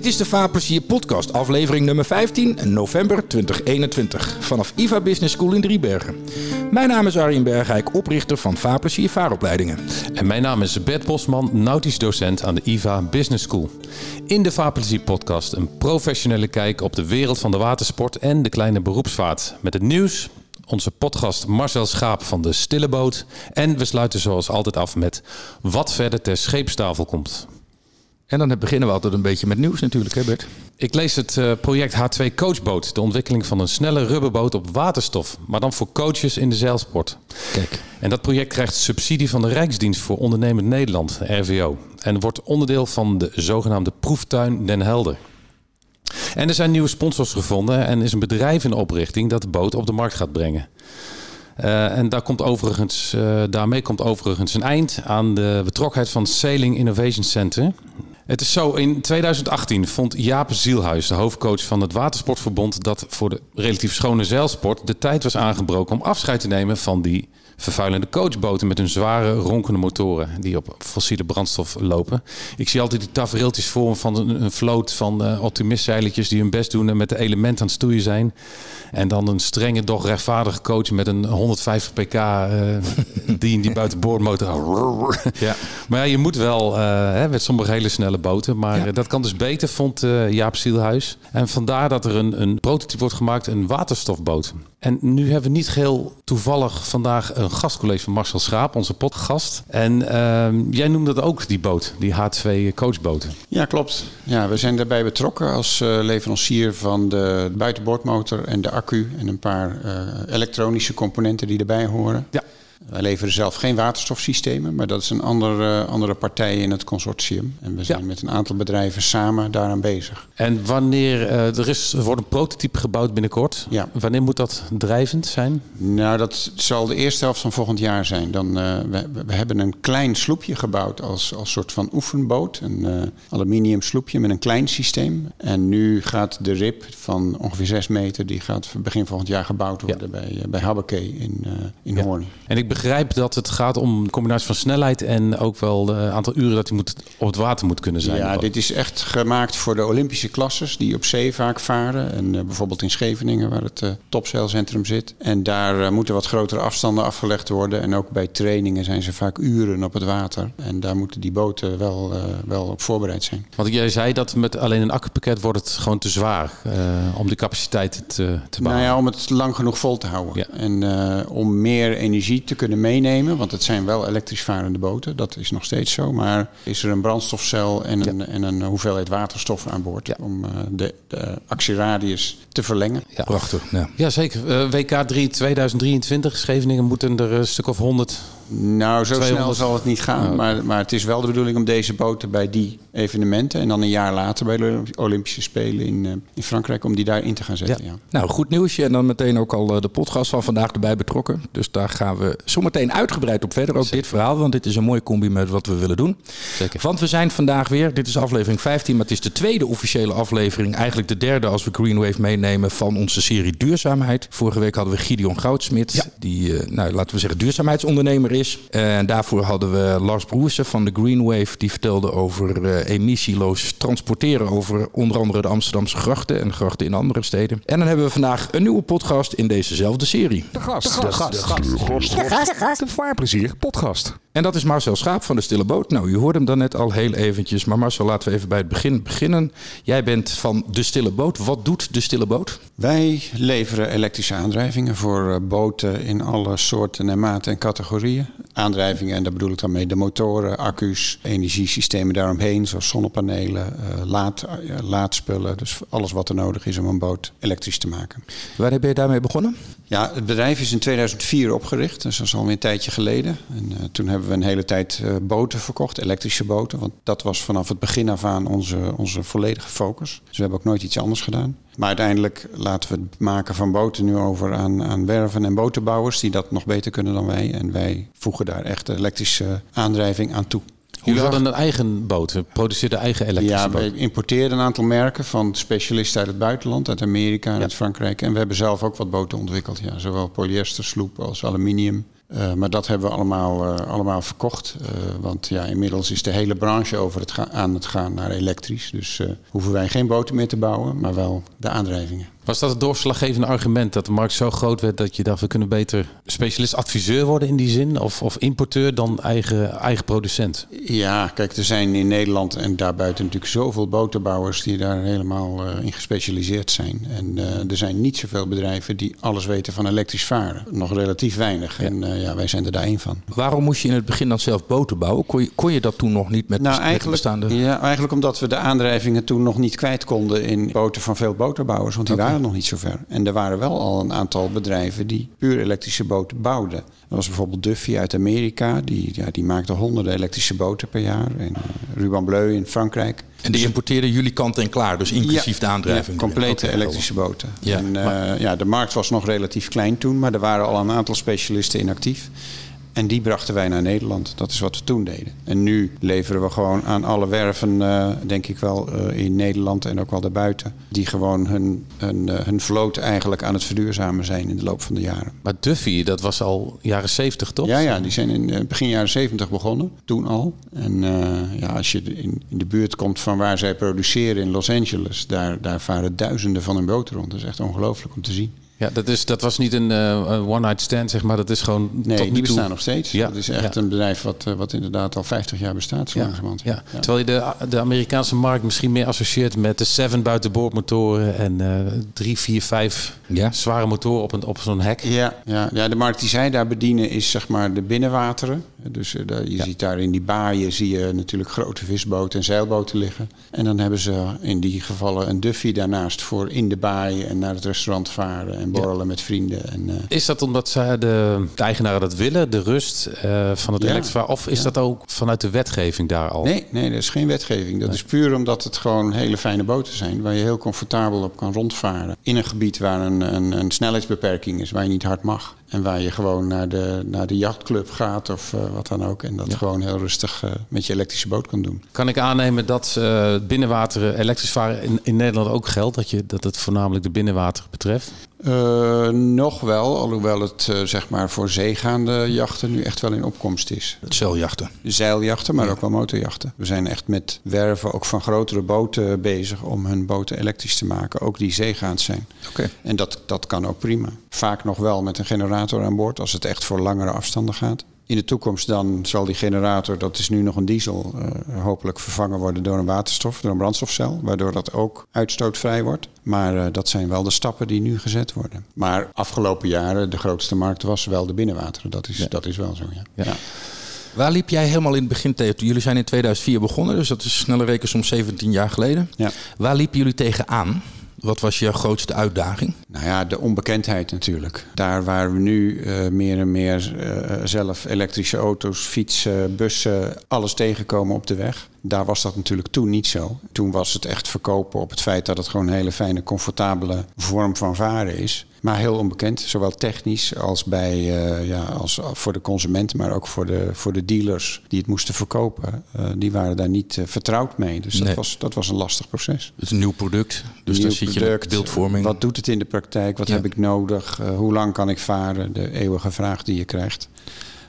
Dit is de Vaarplezier podcast, aflevering nummer 15, november 2021, vanaf IVA Business School in Driebergen. Mijn naam is Arjen Bergijk, oprichter van Vaarplezier Vaaropleidingen. En mijn naam is Bert Bosman, nautisch docent aan de IVA Business School. In de Vaarplezier podcast een professionele kijk op de wereld van de watersport en de kleine beroepsvaart. Met het nieuws, onze podcast Marcel Schaap van de Stille Boot. En we sluiten zoals altijd af met wat verder ter scheepstafel komt. En dan beginnen we altijd een beetje met nieuws natuurlijk, hè Bert? Ik lees het uh, project H2 Coachboot. De ontwikkeling van een snelle rubberboot op waterstof. Maar dan voor coaches in de zeilsport. Kijk. En dat project krijgt subsidie van de Rijksdienst voor Ondernemend Nederland, RVO. En wordt onderdeel van de zogenaamde proeftuin Den Helder. En er zijn nieuwe sponsors gevonden en is een bedrijf in oprichting dat de boot op de markt gaat brengen. Uh, en daar komt overigens, uh, daarmee komt overigens een eind aan de betrokkenheid van Sailing Innovation Center. Het is zo, in 2018 vond Jaap Zielhuis, de hoofdcoach van het Watersportverbond, dat voor de relatief schone zeilsport de tijd was aangebroken om afscheid te nemen van die vervuilende coachboten met hun zware ronkende motoren die op fossiele brandstof lopen. Ik zie altijd die tafereeltjes voor van een, een vloot van uh, optimistzeiletjes die hun best doen en met de elementen aan het stoeien zijn. En dan een strenge, doch rechtvaardige coach met een 150 pk uh, die, die buitenboordmotor. ja. Maar ja, je moet wel uh, hè, met sommige hele snelle boten. Maar ja. dat kan dus beter, vond Jaap Zielhuis. En vandaar dat er een, een prototype wordt gemaakt, een waterstofboot. En nu hebben we niet geheel toevallig vandaag een gastcollege van Marcel Schaap, onze potgast. En uh, jij noemde dat ook, die boot, die H2 coachboten. Ja, klopt. Ja, we zijn daarbij betrokken als uh, leverancier van de buitenboordmotor en de accu en een paar uh, elektronische componenten die erbij horen. Ja. Wij leveren zelf geen waterstofsystemen, maar dat is een andere, andere partij in het consortium. En we zijn ja. met een aantal bedrijven samen daaraan bezig. En wanneer uh, er is, er wordt een prototype gebouwd binnenkort. Ja. Wanneer moet dat drijvend zijn? Nou, dat zal de eerste helft van volgend jaar zijn. Dan, uh, we, we, hebben een klein sloepje gebouwd als, als soort van oefenboot. Een uh, aluminium sloepje met een klein systeem. En nu gaat de RIP van ongeveer 6 meter, die gaat begin volgend jaar gebouwd worden ja. bij, bij Habbeke in, in. Hoorn. En ik begrijp dat het gaat om een combinatie van snelheid en ook wel het aantal uren dat hij moet, op het water moet kunnen zijn. Ja, dit is echt gemaakt voor de Olympische klasses die op zee vaak varen. En uh, bijvoorbeeld in Scheveningen, waar het uh, topzeilcentrum zit. En daar uh, moeten wat grotere afstanden afgelegd worden. En ook bij trainingen zijn ze vaak uren op het water. En daar moeten die boten wel, wel op voorbereid zijn. Want jij zei dat met alleen een accupakket wordt het gewoon te zwaar om die capaciteit te, te bouwen. Nou ja, om het lang genoeg vol te houden. Ja. En om meer energie te kunnen meenemen, want het zijn wel elektrisch varende boten, dat is nog steeds zo. Maar is er een brandstofcel en een, ja. en een hoeveelheid waterstof aan boord ja. om uh, de, de, actieradius te verlengen? Ja. Prachtig. Ja, ja zeker. Uh, WK 3 2023, Scheveningen moeten er een stuk of 100 nou, zo 200. snel zal het niet gaan. Oh. Maar, maar het is wel de bedoeling om deze boten bij die evenementen... en dan een jaar later bij de Olympische Spelen in, uh, in Frankrijk... om die daarin te gaan zetten. Ja. Ja. Nou, goed nieuwsje. En dan meteen ook al uh, de podcast van vandaag erbij betrokken. Dus daar gaan we zometeen uitgebreid op verder. Ook Zeker. dit verhaal, want dit is een mooie combi met wat we willen doen. Zeker. Want we zijn vandaag weer... Dit is aflevering 15, maar het is de tweede officiële aflevering. Eigenlijk de derde als we Greenwave meenemen van onze serie Duurzaamheid. Vorige week hadden we Gideon Goudsmit... Ja. die, uh, nou, laten we zeggen, duurzaamheidsondernemer is... En daarvoor hadden we Lars Broersen van de Greenwave. Die vertelde over uh, emissieloos transporteren over onder andere de Amsterdamse grachten en grachten in andere steden. En dan hebben we vandaag een nieuwe podcast in dezezelfde serie. De gast. De gast. De gast. De gast. De gast. De gast. De vaarplezier podcast. En dat is Marcel Schaap van de Stille Boot. Nou, u hoorde hem dan net al heel eventjes. Maar Marcel, laten we even bij het begin beginnen. Jij bent van de Stille Boot. Wat doet de Stille Boot? Wij leveren elektrische aandrijvingen voor boten in alle soorten en maten en categorieën. Aandrijvingen, en daar bedoel ik dan mee de motoren, accu's, energiesystemen daaromheen, zoals zonnepanelen, uh, laad, uh, laadspullen. Dus alles wat er nodig is om een boot elektrisch te maken. Waar ben je daarmee begonnen? Ja, het bedrijf is in 2004 opgericht, dus dat is alweer een tijdje geleden. En uh, toen hebben we een hele tijd boten verkocht, elektrische boten. Want dat was vanaf het begin af aan onze, onze volledige focus. Dus we hebben ook nooit iets anders gedaan. Maar uiteindelijk laten we het maken van boten nu over aan, aan werven en botenbouwers die dat nog beter kunnen dan wij. En wij voegen daar echt elektrische aandrijving aan toe. Jullie hadden een eigen boot, we produceerden eigen elektrische ja, boot. Ja, we importeerden een aantal merken van specialisten uit het buitenland, uit Amerika en ja. uit Frankrijk. En we hebben zelf ook wat boten ontwikkeld, ja. zowel polyester sloep als aluminium. Uh, maar dat hebben we allemaal, uh, allemaal verkocht. Uh, want ja, inmiddels is de hele branche over het aan het gaan naar elektrisch. Dus hoeven wij geen boten meer te bouwen, maar wel de aandrijvingen. Was dat het doorslaggevende argument dat de markt zo groot werd dat je dacht we kunnen beter specialist-adviseur worden in die zin? Of, of importeur dan eigen, eigen producent? Ja, kijk, er zijn in Nederland en daarbuiten natuurlijk zoveel boterbouwers die daar helemaal uh, in gespecialiseerd zijn. En uh, er zijn niet zoveel bedrijven die alles weten van elektrisch varen. Nog relatief weinig. Ja. En uh, ja, wij zijn er daar één van. Waarom moest je in het begin dan zelf boten bouwen? Kon je, kon je dat toen nog niet met, nou, eigenlijk, bestaande... Ja, eigenlijk omdat we de aandrijvingen toen nog niet kwijt konden in boten van veel boterbouwers. Want die okay. waren nog niet zo ver. En er waren wel al een aantal bedrijven die puur elektrische boten bouwden. Er was bijvoorbeeld Duffy uit Amerika, die, ja, die maakte honderden elektrische boten per jaar. En uh, Ruban Bleu in Frankrijk. En die importeerden jullie kant en klaar, dus inclusief ja, de aandrijving? Ja, complete okay, elektrische boten. Ja, en, uh, maar... ja, de markt was nog relatief klein toen, maar er waren al een aantal specialisten in actief. En die brachten wij naar Nederland. Dat is wat we toen deden. En nu leveren we gewoon aan alle werven, uh, denk ik wel, uh, in Nederland en ook wel daarbuiten. Die gewoon hun, hun, uh, hun vloot eigenlijk aan het verduurzamen zijn in de loop van de jaren. Maar Duffy, dat was al jaren 70 toch? Ja, ja die zijn in begin jaren 70 begonnen. Toen al. En ja, als je in, in, de buurt komt van waar zij produceren in Los Angeles, daar, daar varen duizenden van hun boten rond. Dat is echt ongelooflijk om te zien. Ja, dat, is, dat was niet een uh, one-night stand, zeg maar. Dat is gewoon. Nee, tot die nu bestaan toe... nog steeds. Ja. Dat is echt ja. een bedrijf wat, uh, wat inderdaad al 50 jaar bestaat, zo ja. langzamerhand. Ja. Ja. Terwijl je de, de Amerikaanse markt misschien meer associeert met de seven buitenboordmotoren en uh, drie, vier, vijf zware motoren op, een, op zo'n hek. Ja, ja, ja, de markt die zij daar bedienen is zeg maar de binnenwateren. Dus je ziet daar in die baaien zie je natuurlijk grote visboten en zeilboten liggen. En dan hebben ze in die gevallen een Duffy daarnaast voor in de baaien en naar het restaurant varen en borrelen met vrienden. En, uh... Is dat omdat zij de, de, eigenaren dat willen, de rust uh, van het ja. Of is ja. dat ook vanuit de wetgeving daar al? Nee, nee, dat is geen wetgeving. Dat nee. is puur omdat het gewoon hele fijne boten zijn... waar je heel comfortabel op kan rondvaren. In een gebied waar een, een, een snelheidsbeperking is, waar je niet hard mag. En waar je gewoon naar de, naar de jachtclub gaat of uh, wat dan ook. En dat ja. gewoon heel rustig uh, met je elektrische boot kan doen. Kan ik aannemen dat uh, binnenwater elektrisch varen in, in Nederland ook geldt? Dat, je, dat het voornamelijk de binnenwater betreft? Uh, nog wel, alhoewel het uh, zeg maar voor zeegaande jachten nu echt wel in opkomst is. Zeiljachten. Zeiljachten, maar ja. ook wel motorjachten. We zijn echt met werven ook van grotere boten bezig om hun boten elektrisch te maken, ook die zeegaand zijn. Okay. En dat, dat kan ook prima. Vaak nog wel met een generator aan boord als het echt voor langere afstanden gaat. In de toekomst dan zal die generator, dat is nu nog een diesel, uh, hopelijk vervangen worden door een waterstof, door een brandstofcel, waardoor dat ook uitstootvrij wordt. Maar uh, dat zijn wel de stappen die nu gezet worden. Maar afgelopen jaren, de grootste markt was wel de binnenwateren. Dat is, ja. dat is wel zo, ja. ja. ja. Waar liep jij helemaal in het begin tegen? Jullie zijn in 2004 begonnen, dus dat is snelle reken soms 17 jaar geleden. Ja. Waar liepen jullie tegenaan? Wat was je grootste uitdaging? Nou ja, de onbekendheid natuurlijk. Daar waar we nu uh, meer en meer uh, zelf elektrische auto's, fietsen, bussen, alles tegenkomen op de weg. Daar was dat natuurlijk toen niet zo. Toen was het echt verkopen op het feit dat het gewoon een hele fijne, comfortabele vorm van varen is. Maar heel onbekend, zowel technisch als, bij, uh, ja, als voor de consumenten, maar ook voor de, voor de dealers die het moesten verkopen. Uh, die waren daar niet uh, vertrouwd mee. Dus dat, was, dat was een lastig proces. Het is een nieuw product, dus Nieuw daar zit je beeldvorming. Wat doet het in de praktijk? Wat Ja. heb ik nodig? Hoe lang kan ik varen? De eeuwige vraag die je krijgt.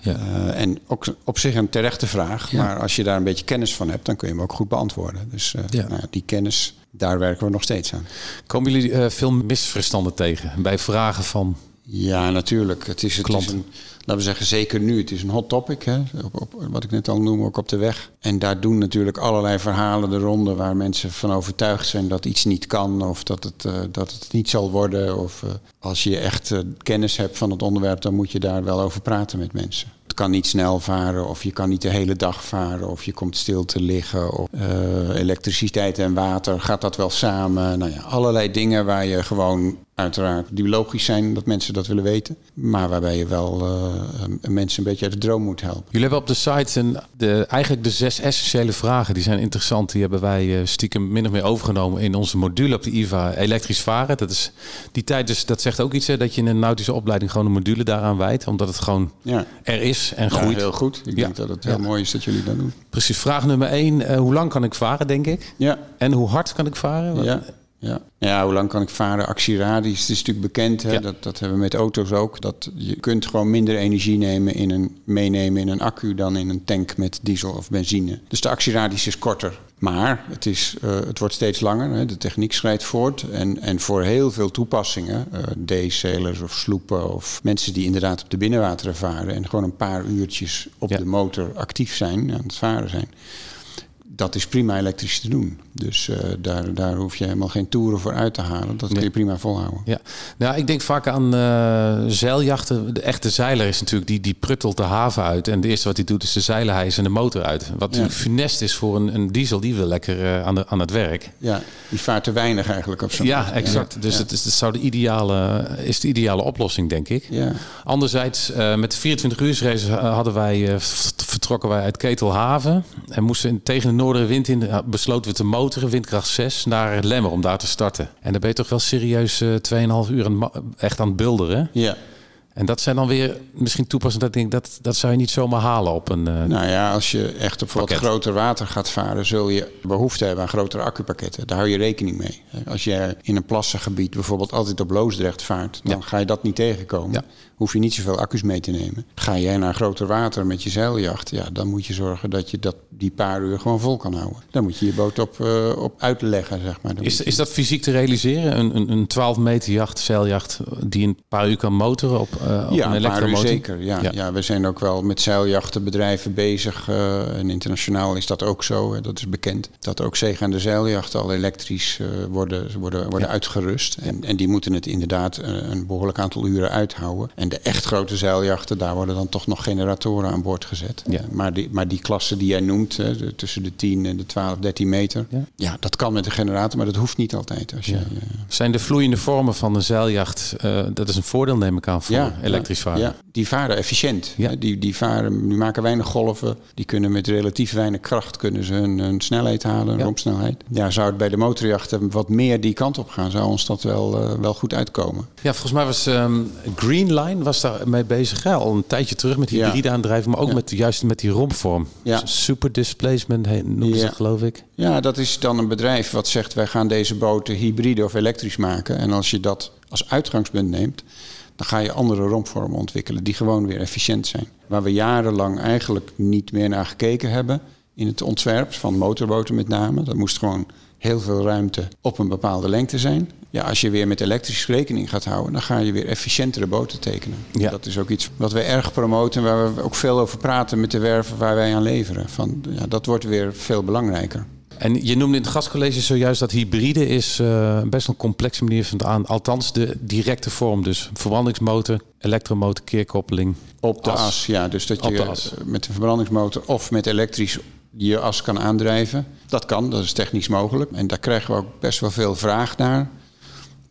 Ja. Uh, en ook op zich een terechte vraag. Ja. Maar als je daar een beetje kennis van hebt, dan kun je hem ook goed beantwoorden. Dus uh, Ja. nou, die kennis, daar werken we nog steeds aan. Komen jullie uh, veel misverstanden tegen bij vragen van Ja, natuurlijk. Het is, het is een, laten we zeggen, zeker nu. Het is een hot topic, hè? Op, op, wat ik net al noem, ook op de weg. En daar doen natuurlijk allerlei verhalen de ronde waar mensen van overtuigd zijn dat iets niet kan of dat het, uh, dat het niet zal worden. Of uh, als je echt uh, kennis hebt van het onderwerp, dan moet je daar wel over praten met mensen. Het kan niet snel varen of je kan niet de hele dag varen of je komt stil te liggen. Of, elektriciteit en water, gaat dat wel samen? Nou ja, allerlei dingen waar je gewoon uiteraard die logisch zijn dat mensen dat willen weten. Maar waarbij je wel uh, mensen een beetje uit de droom moet helpen. Jullie hebben op de site een, de, eigenlijk de zes essentiële vragen. Die zijn interessant. Die hebben wij uh, stiekem min of meer overgenomen in onze module op de IVA elektrisch varen. Dat is die tijd dus, dat zegt ook iets hè, dat je in een nautische opleiding gewoon een module daaraan wijdt. Omdat het gewoon ja. er is en groeit. Ja, heel goed. Ik Ja. denk dat het heel Ja. mooi is dat jullie dat doen. Precies. Vraag nummer één. eh, hoe lang kan ik varen, denk ik? Ja. En hoe hard kan ik varen? Ja. Ja. ja, hoe lang kan ik varen? Actieradius, het is natuurlijk bekend, hè? Ja. Dat, dat hebben we met auto's ook. Dat je kunt gewoon minder energie nemen in een, meenemen in een accu dan in een tank met diesel of benzine. Dus de actieradius is korter. Maar het, is, eh, het wordt steeds langer, hè? de techniek schrijdt voort. En, en voor heel veel toepassingen, eh D-sailers of sloepen of mensen die inderdaad op de binnenwateren varen en gewoon een paar uurtjes op Ja. de motor actief zijn, aan het varen zijn dat is prima elektrisch te doen. Dus eh, daar, daar hoef je helemaal geen toeren voor uit te halen. Dat kun je prima volhouden. Ja, nou, ik denk vaak aan eh, zeiljachten. De echte zeiler is natuurlijk die, die pruttelt de haven uit. En het eerste wat hij doet is de zeilen hijsen en de motor uit. Wat natuurlijk funest is voor een, een diesel. Die wil lekker eh, aan, de, aan het werk. Ja, die vaart te weinig eigenlijk op zo'n Ja, exact. Dus ja. het, is, het zou de ideale, is de ideale oplossing, denk ik. Ja. Anderzijds, met de 24 uur race hadden wij, vertrokken wij uit Ketelhaven. En moesten in- tegen de noordenwind in, ja, besloten we te motoren, windkracht 6, naar Lemmer om daar te starten. En dan ben je toch wel serieus eh 2,5 uur aan, echt aan het bulderen. ja. En dat zijn dan weer misschien toepassingen dat denk, dat, dat zou je niet zomaar halen op een... eh, Nou ja, als je echt op wat groter water gaat varen, zul je behoefte hebben aan grotere accupakketten. Daar hou je rekening mee. Als je in een plassengebied bijvoorbeeld altijd op Loosdrecht vaart, dan Ja. ga je dat niet tegenkomen. Ja. Hoef je niet zoveel accu's mee te nemen. Ga jij naar groter water met je zeiljacht, ja, dan moet je zorgen dat je dat die paar uur gewoon vol kan houden. Dan moet je je boot op, eh, op uitleggen, zeg maar. Dan Is, je- is dat fysiek te realiseren? Een, een, een 12 meter jacht, zeiljacht, die een paar uur kan motoren op, op Ja, een een paar uur elektromotor? zeker. Ja, Ja. ja. we zijn ook wel met zeiljachtenbedrijven bezig. eh, en internationaal is dat ook zo. Hè, dat is bekend. Dat ook zeegaande zeiljachten al elektrisch worden, worden, worden uitgerust. En, en die moeten het inderdaad een behoorlijk aantal uren uithouden. En de echt grote zeiljachten, daar worden dan toch nog generatoren aan boord gezet. Ja. Eh, maar, die, maar die klasse die jij noemt, hè, de- tussen de 10 en de 12, 13 meter. Ja. Ja, dat kan met een generator, maar dat hoeft niet altijd. Als je, Ja. eh, Zijn de vloeiende vormen van een zeiljacht, eh, dat is een voordeel neem ik aan voor elektrisch varen? Ja, die varen efficiënt. Ja. Hè, Die, die, varen, die maken weinig golven. Die kunnen met relatief weinig kracht kunnen ze hun, hun snelheid halen, hun Ja. rompsnelheid. Ja, zou het bij de motorjachten wat meer die kant op gaan, zou ons dat wel, eh, wel goed uitkomen. Ja, volgens mij was ehm Was daar mee bezig. Ja, al een tijdje terug met Ja. hybride aandrijving, maar ook Ja. met, juist met die rompvorm. Ja. Super displacement noemen ze Ja. het, geloof ik. Ja, dat is dan een bedrijf wat zegt wij gaan deze boten hybride of elektrisch maken. En als je dat als uitgangspunt neemt, dan ga je andere rompvormen ontwikkelen die gewoon weer efficiënt zijn. Waar we jarenlang eigenlijk niet meer naar gekeken hebben in het ontwerp van motorboten met name. Dat moest gewoon heel veel ruimte op een bepaalde lengte zijn. Ja, als je weer met elektrisch rekening gaat houden, dan ga je weer efficiëntere boten tekenen. Ja. Dat is ook iets wat we erg promoten, waar we ook veel over praten met de werven waar wij aan leveren. Van, ja, dat wordt weer veel belangrijker. En je noemde in het gastcollege zojuist dat hybride is eh, best een complexe manier van het aan. Althans, de directe vorm. Dus verbrandingsmotor, elektromotor, keerkoppeling. Op de As. as, ja. Dus dat je met een verbrandingsmotor of met elektrisch je as kan aandrijven. Dat kan, dat is technisch mogelijk. En daar krijgen we ook best wel veel vraag naar.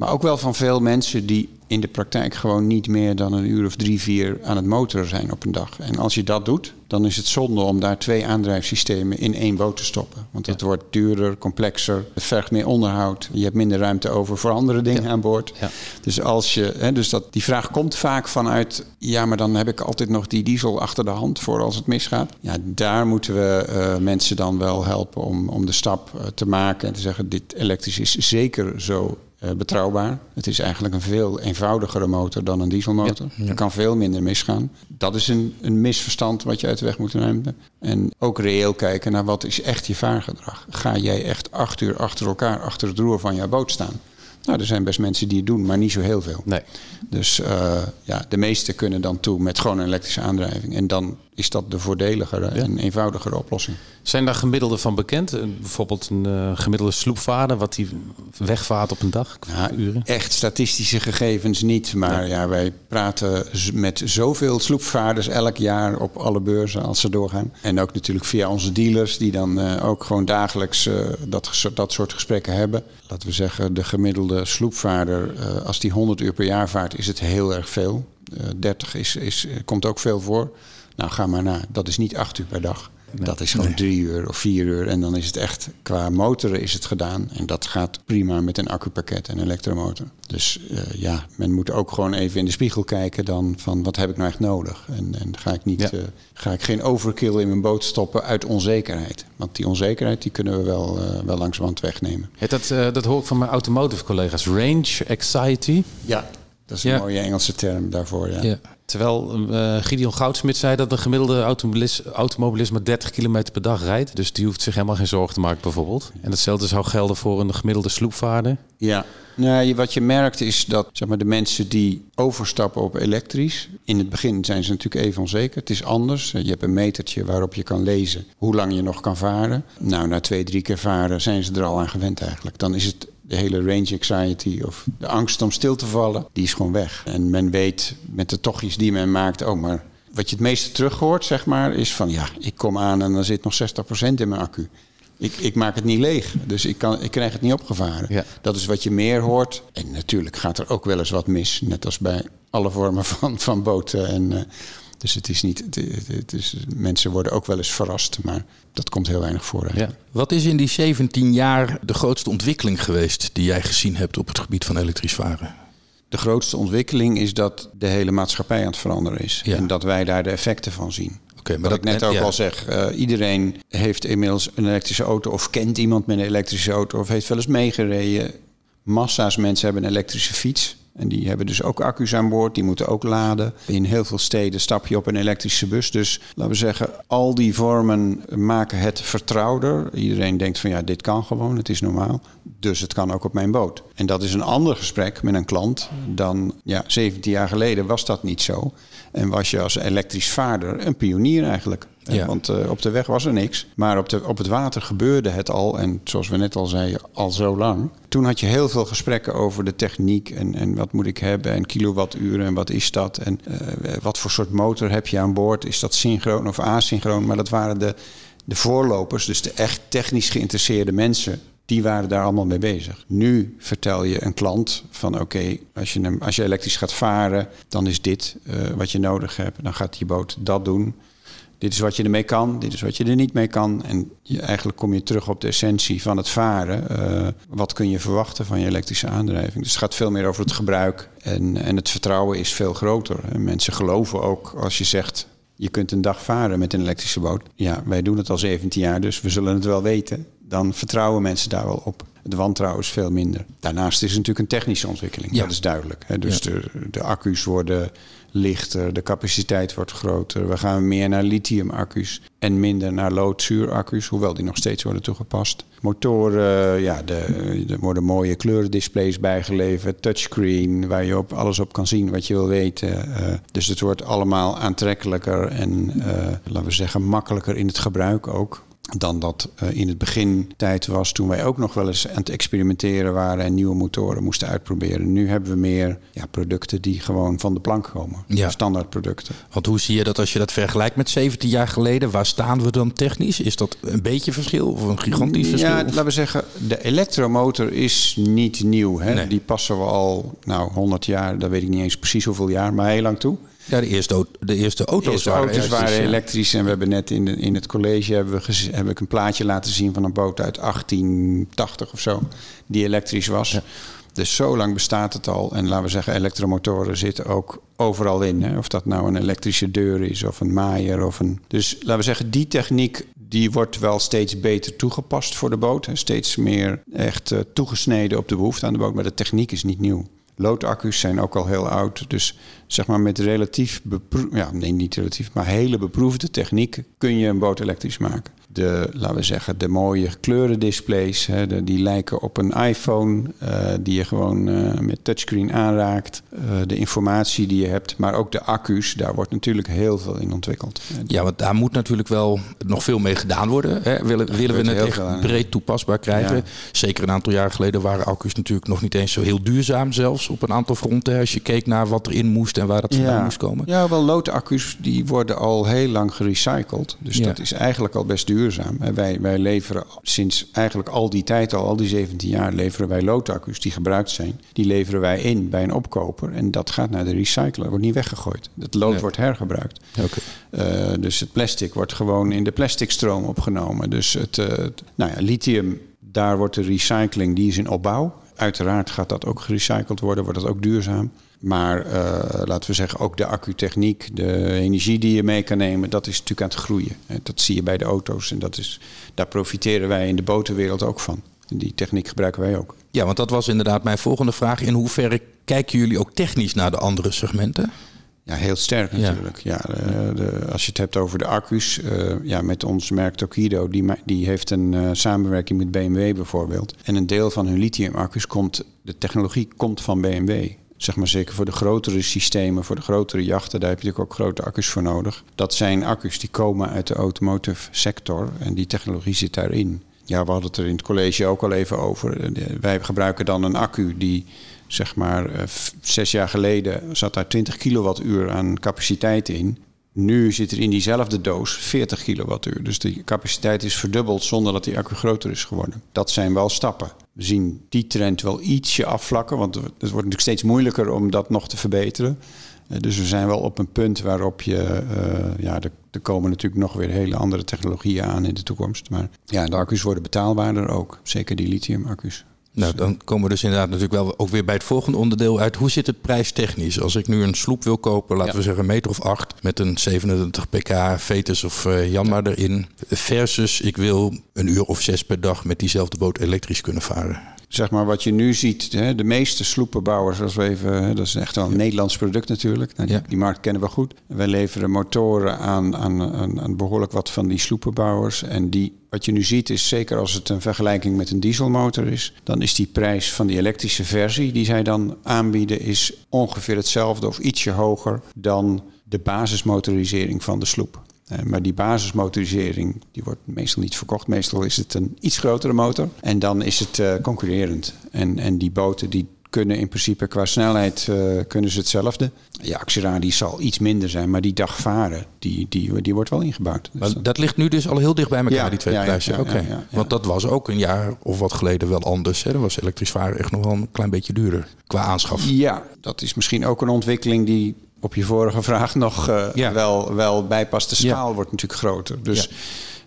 Maar ook wel van veel mensen die in de praktijk gewoon niet meer dan een uur of drie, vier aan het motoren zijn op een dag. En als je dat doet, dan is het zonde om daar twee aandrijfsystemen in één boot te stoppen. Want het wordt duurder, complexer, het vergt meer onderhoud. Je hebt minder ruimte over voor andere dingen aan boord. Ja. Dus, als je, hè, dus dat, die vraag komt vaak vanuit... ja, maar dan heb ik altijd nog die diesel achter de hand voor als het misgaat. Ja, daar moeten we eh, mensen dan wel helpen om, om de stap eh, te maken... en te zeggen, dit elektrisch is zeker zo eh, betrouwbaar. Het is eigenlijk een veel eenvoudigere motor dan een dieselmotor. Er kan veel minder misgaan. Dat is een, een misverstand wat je uit de weg moet nemen. En ook reëel kijken naar wat is echt je vaargedrag. Ga jij echt acht uur achter elkaar achter het roer van jouw boot staan? Nou, er zijn best mensen die het doen, maar niet zo heel veel. Nee. Dus eh, ja, de meesten kunnen dan toe met gewoon een elektrische aandrijving. En dan is dat de voordeligere en eenvoudigere oplossing. Zijn daar gemiddelden van bekend? Eh, Bijvoorbeeld een eh, gemiddelde sloepvaarder, wat die wegvaart op een dag, Nou, uren? echt statistische gegevens niet. Maar ja, wij praten met zoveel sloepvaarders elk jaar op alle beurzen als ze doorgaan. En ook natuurlijk via onze dealers, die dan eh, ook gewoon dagelijks dat, dat soort gesprekken hebben. Laten we zeggen, de gemiddelde sloepvaarder, als die 100 uur per jaar vaart, is het heel erg veel. Eh 30 is, is, komt ook veel voor. Nou, ga maar na. Dat is niet acht uur per dag. Dat is gewoon drie uur of vier uur. En dan is het echt, qua motoren is het gedaan. En dat gaat prima met een accupakket en elektromotor. Dus uh, ja, men moet ook gewoon even in de spiegel kijken dan van wat heb ik nou echt nodig. En, en ga, ik niet, Ja. uh, ga ik geen overkill in mijn boot stoppen uit onzekerheid. Want die onzekerheid die kunnen we wel, uh, wel langzamerhand wegnemen. Dat, dat hoor ik van mijn automotive collega's. Range anxiety. Ja, dat is een Ja. mooie Engelse term daarvoor. Ja. Ja. Terwijl uh, Gideon Goudsmit zei dat een gemiddelde automobilist, automobilist maar 30 kilometer per dag rijdt. Dus die hoeft zich helemaal geen zorgen te maken bijvoorbeeld. En hetzelfde zou gelden voor een gemiddelde sloepvaarder. Ja, nou, wat je merkt is dat zeg maar, de mensen die overstappen op elektrisch... in het begin zijn ze natuurlijk even onzeker. Het is anders. Je hebt een metertje waarop je kan lezen hoe lang je nog kan varen. Nou, na twee, drie keer varen zijn ze er al aan gewend eigenlijk. Dan is het de hele range anxiety of de angst om stil te vallen, die is gewoon weg. En men weet met de tochtjes die men maakt, oh, maar wat je het meeste terug hoort, zeg maar, is van ja, ik kom aan en dan zit nog 60% in mijn accu. Ik, ik maak het niet leeg, dus ik, kan, ik krijg het niet opgevaren. Ja. Dat is wat je meer hoort. En natuurlijk gaat er ook wel eens wat mis, net als bij alle vormen van, van boten. En, eh, dus het is niet, het, het- is, mensen worden ook wel eens verrast, maar dat komt heel weinig voor. Ja. Wat is in die 17 jaar de grootste ontwikkeling geweest die jij gezien hebt op het gebied van elektrisch varen? De grootste ontwikkeling is dat de hele maatschappij aan het veranderen is. Ja. En dat wij daar de effecten van zien. Oké, maar Wat dat ik net ook ja. al zeg, eh, iedereen heeft inmiddels een elektrische auto of kent iemand met een elektrische auto of heeft wel eens meegereden. Massa's mensen hebben een elektrische fiets. En die hebben dus ook accu's aan boord, die moeten ook laden. In heel veel steden stap je op een elektrische bus. Dus laten we zeggen, al die vormen maken het vertrouwder. Iedereen denkt van ja, dit kan gewoon, het is normaal. Dus het kan ook op mijn boot. En dat is een ander gesprek met een klant dan ja, 17 jaar geleden was dat niet zo. En was je als elektrisch vaarder een pionier eigenlijk. Ja. Want eh, op de weg was er niks. Maar op, de, op het water gebeurde het al. En zoals we net al zeiden, al zo lang. Toen had je heel veel gesprekken over de techniek. En, en wat moet ik hebben? En kilowatturen. En wat is dat? En eh, wat voor soort motor heb je aan boord? Is dat synchroon of asynchroon? Maar dat waren de, de voorlopers. Dus de echt technisch geïnteresseerde mensen. Die waren daar allemaal mee bezig. Nu vertel je een klant van oké, als, je als je elektrisch gaat varen, dan is dit eh, wat je nodig hebt. Dan gaat die boot dat doen. Dit is wat je ermee kan, dit is wat je er niet mee kan. En je, eigenlijk kom je terug op de essentie van het varen. Eh, wat kun je verwachten van je elektrische aandrijving? Dus het gaat veel meer over het gebruik. En, en het vertrouwen is veel groter. En mensen geloven ook als je zegt... je kunt een dag varen met een elektrische boot. Ja, wij doen het al 17 jaar, dus we zullen het wel weten. Dan vertrouwen mensen daar wel op. Het wantrouwen is veel minder. Daarnaast is het natuurlijk een technische ontwikkeling. Ja. Dat is duidelijk. Hè? Dus Ja. de, de accu's worden lichter, de capaciteit wordt groter. We gaan meer naar lithium-accu's en minder naar loodzuur-accu's, hoewel die nog steeds worden toegepast. Motoren, ja, de, er worden mooie kleurendisplays bijgeleverd, touchscreen, waar je op alles op kan zien wat je wil weten. Eh, dus het wordt allemaal aantrekkelijker en, eh, laten we zeggen, makkelijker in het gebruik ook dan dat eh, in het begin tijd was toen wij ook nog wel eens aan het experimenteren waren en nieuwe motoren moesten uitproberen. Nu hebben we meer ja, producten die gewoon van de plank komen. Ja. Standaardproducten. Want hoe zie je dat als je dat vergelijkt met 17 jaar geleden? Waar staan we dan technisch? Is dat een beetje verschil of een gigantisch verschil? Ja, laten we zeggen, de elektromotor is niet nieuw. Hè? Nee. Die passen we al nou, 100 jaar, dat weet ik niet eens precies hoeveel jaar, maar heel lang toe. Ja, de eerste, de eerste auto's De eerste waren auto's elektrisch, waren ja. elektrisch. En we hebben net in, de, in het college hebben we gez- heb ik een plaatje laten zien van een boot uit 1880 of zo. Die elektrisch was. Dus zo lang bestaat het al. En laten we zeggen, elektromotoren zitten ook overal in. Hè? Of dat nou een elektrische deur is of een maaier. Of een... Dus laten we zeggen, die techniek die wordt wel steeds beter toegepast voor de boot. Hè? Steeds meer echt eh, toegesneden op de behoefte aan de boot. Maar de techniek is niet nieuw. Loodaccu's zijn ook al heel oud. Dus zeg maar met relatief ja, nee, niet relatief, maar hele beproefde techniek kun je een boot elektrisch maken. De, laten we zeggen, de mooie kleurendisplays, hè, de, die lijken op een iPhone, eh, die je gewoon eh, met touchscreen aanraakt. Eh, de informatie die je hebt, maar ook de accu's, daar wordt natuurlijk heel veel in ontwikkeld. Ja, want daar moet natuurlijk wel nog veel mee gedaan worden. Hè? Willen, willen we het echt aan. breed toepasbaar krijgen? Ja. Zeker een aantal jaar geleden waren accu's natuurlijk nog niet eens zo heel duurzaam zelfs op een aantal fronten. Als je keek naar wat erin moest en waar dat vandaan moest komen. Ja, wel loodaccu's die worden al heel lang gerecycled. Dus Ja. dat is eigenlijk al best duurzaam. En wij, wij leveren sinds eigenlijk al die tijd al, al die 17 jaar, leveren wij loodaccu's die gebruikt zijn. Die leveren wij in bij een opkoper. En dat gaat naar de recycler, wordt niet weggegooid. Het lood wordt hergebruikt. Eh, dus het plastic wordt gewoon in de plasticstroom opgenomen. Dus het, eh, het- nou ja, lithium, daar wordt de recycling, die is in opbouw. Uiteraard gaat dat ook gerecycled worden, wordt dat ook duurzaam. Maar eh, laten we zeggen, ook de accutechniek, de energie die je mee kan nemen, dat is natuurlijk aan het groeien. Eh, Dat zie je bij de auto's en dat is, daar profiteren wij in de botenwereld ook van. Die techniek gebruiken wij ook. Ja, want dat was inderdaad mijn volgende vraag. In hoeverre kijken jullie ook technisch naar de andere segmenten? Ja, heel sterk natuurlijk. Ja. de, de- als je het hebt over de accu's, eh, ja, met ons merk Tokido, die, die heeft een eh, samenwerking met BMW bijvoorbeeld. En een deel van hun lithium-accu's komt, de technologie komt van BMW. Zeg maar zeker voor de grotere systemen, voor de grotere jachten, daar heb je natuurlijk ook grote accu's voor nodig. Dat zijn accu's die komen uit de automotive sector en die technologie zit daarin. Ja, we hadden het er in het college ook al even over. Eh, Wij gebruiken dan een accu die zeg maar eh, zes jaar geleden zat daar 20 kilowattuur aan capaciteit in. Nu zit er in diezelfde doos 40 kilowattuur. Dus de capaciteit is verdubbeld zonder dat die accu groter is geworden. Dat zijn wel stappen. Zien die trend wel ietsje afvlakken, want het wordt natuurlijk steeds moeilijker om dat nog te verbeteren. Eh, Dus we zijn wel op een punt waarop je, eh, ja, er, er komen natuurlijk nog weer hele andere technologieën aan in de toekomst. Maar ja, de accu's worden betaalbaarder ook. Zeker die lithium-accu's. Nou, dan komen we dus inderdaad natuurlijk wel ook weer bij het volgende onderdeel uit. Hoe zit het prijstechnisch? Als ik nu een sloep wil kopen, laten Ja. we zeggen een meter of acht... met een 27 pk Vetus of Janmar erin... versus ik wil een uur of zes per dag met diezelfde boot elektrisch kunnen varen. Zeg maar wat je nu ziet, hè, de meeste sloepenbouwers, als we even, hè, dat is echt wel een Nederlands product natuurlijk. Nou, die, Ja. die markt kennen we goed. Wij leveren motoren aan, aan, aan, aan behoorlijk wat van die sloepenbouwers. En die, wat je nu ziet is, zeker als het een vergelijking met een dieselmotor is, dan is die prijs van die elektrische versie die zij dan aanbieden, is ongeveer hetzelfde of ietsje hoger dan de basismotorisering van de sloep. Eh, Maar die basismotorisering die wordt meestal niet verkocht. Meestal is het een iets grotere motor. En dan is het eh, concurrerend. En, en die boten die kunnen in principe qua snelheid eh, kunnen ze hetzelfde. Ja, actieradius zal iets minder zijn, maar die dag varen, die, die, die wordt wel ingebouwd. Dus Maar dat- ligt nu dus al heel dicht bij elkaar, Ja, die twee ja, prijzen. ja. Want dat was ook een jaar of wat geleden wel anders. Hè? Dan was elektrisch varen echt nog wel een klein beetje duurder qua aanschaf. Ja, dat is misschien ook een ontwikkeling die op je vorige vraag nog eh, Ja. wel, wel bijpast. De Ja. schaal wordt natuurlijk groter. Dus Ja.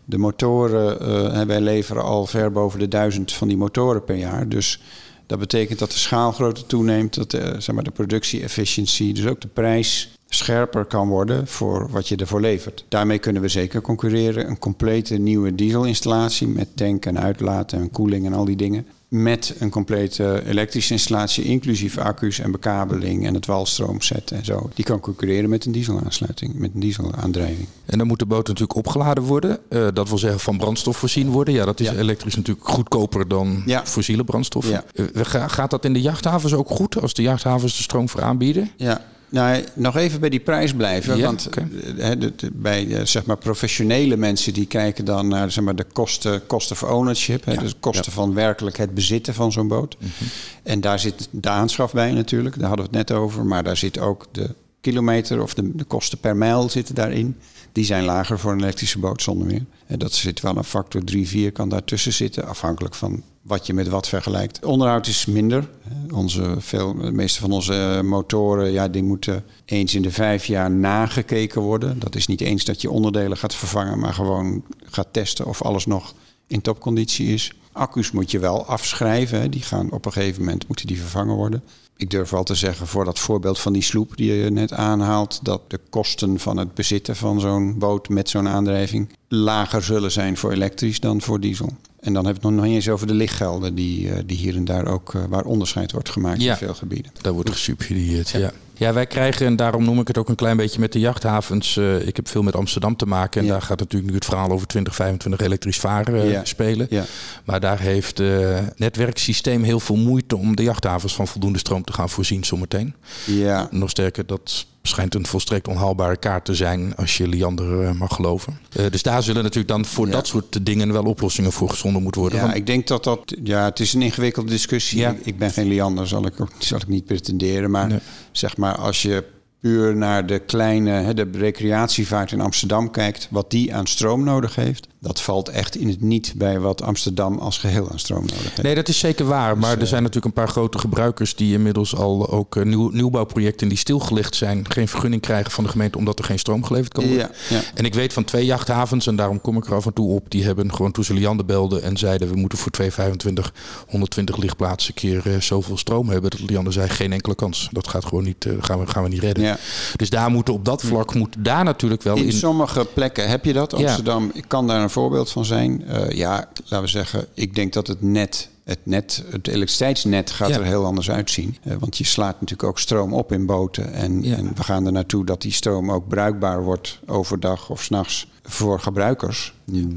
de motoren, eh, wij leveren al ver boven de duizend van die motoren per jaar. Dus dat betekent dat de schaal groter toeneemt, dat de, zeg maar, de productie-efficiëntie, dus ook de prijs scherper kan worden voor wat je ervoor levert. Daarmee kunnen we zeker concurreren. Een complete nieuwe dieselinstallatie met tank en uitlaat en koeling en al die dingen. Met een complete elektrische installatie, inclusief accu's en bekabeling en het walstroomset en zo. Die kan concurreren met een dieselaansluiting, met een dieselaandrijving. En dan moet de boot natuurlijk opgeladen worden. Eh, dat wil zeggen van brandstof voorzien worden. Ja, dat is Ja. elektrisch natuurlijk goedkoper dan Ja. fossiele brandstof. Ja. Eh, ga- gaat dat in de jachthavens ook goed? Als de jachthavens de stroom voor aanbieden? Ja, nou, nog even bij die prijs blijven. Ja, want eh, hè, de- de- bij eh, zeg maar professionele mensen die kijken dan naar zeg maar, de kosten, kosten of ownership. Ja, dus kosten van werkelijk het bezitten van zo'n boot. En daar zit de aanschaf bij natuurlijk. Daar hadden we het net over. Maar daar zit ook de kilometer of de, de kosten per mijl zitten daarin. Die zijn lager voor een elektrische boot zonder meer. Dat zit wel een factor 3, 4 kan daartussen zitten. Afhankelijk van wat je met wat vergelijkt. Onderhoud is minder. Onze, veel, de meeste van onze motoren ja, die moeten eens in de vijf jaar nagekeken worden. Dat is niet eens dat je onderdelen gaat vervangen, maar gewoon gaat testen of alles nog in topconditie is. Accu's moet je wel afschrijven. Die gaan op een gegeven moment moeten die vervangen worden. Ik durf wel te zeggen voor dat voorbeeld van die sloep die je net aanhaalt, dat de kosten van het bezitten van zo'n boot met zo'n aandrijving lager zullen zijn voor elektrisch dan voor diesel. En dan heb ik het nog niet eens over de lichtgelden die, eh, die hier en daar ook, eh, waar onderscheid wordt gemaakt Ja. in veel gebieden. Daar wordt gesubsidieerd, ja. ja. Wij krijgen, en daarom noem ik het ook een klein beetje met de jachthavens. eh, ik heb veel met Amsterdam te maken. En Ja. daar gaat natuurlijk nu het verhaal over 2025 elektrisch varen eh, Ja. spelen. Ja. Maar daar heeft het netwerksysteem heel veel moeite om de jachthavens van voldoende stroom te gaan voorzien zometeen. Ja, Nog sterker, dat schijnt een volstrekt onhaalbare kaart te zijn als je Liander eh, mag geloven. Eh, dus daar zullen natuurlijk dan voor Ja. dat soort dingen wel oplossingen voor gezonden moeten worden. ja Want- ik denk dat dat... Ja, het is een ingewikkelde discussie. Ja. Ik, ik ben geen Liander, zal ik, ook, zal ik niet pretenderen. Maar Nee. zeg maar, als je puur naar de kleine, de recreatievaart in Amsterdam kijkt, wat die aan stroom nodig heeft, dat valt echt in het niet bij wat Amsterdam als geheel aan stroom nodig heeft. Nee, dat is zeker waar. Maar er zijn natuurlijk een paar grote gebruikers die inmiddels al ook eh, nieuw, nieuwbouwprojecten die stilgelegd zijn, geen vergunning krijgen van de gemeente omdat er geen stroom geleverd kan worden. Ja, ja. En ik weet van twee jachthavens, en daarom kom ik er af en toe op, die hebben gewoon toen ze Liander belden en zeiden we moeten voor 225 120 lichtplaatsen keer eh, zoveel stroom hebben. Dat Liander zei geen enkele kans. Dat gaat gewoon niet, eh, gaan, we, gaan we niet redden. Ja. Dus daar moeten op dat vlak moet daar natuurlijk wel In in. sommige plekken heb je dat. Amsterdam ik kan daar een voorbeeld van zijn. Eh, ja, laten we zeggen, ik denk dat het net, het net, het elektriciteitsnet gaat Ja. er heel anders uitzien. Eh, want je slaat natuurlijk ook stroom op in boten. En, Ja. en we gaan er naartoe dat die stroom ook bruikbaar wordt overdag of s'nachts voor gebruikers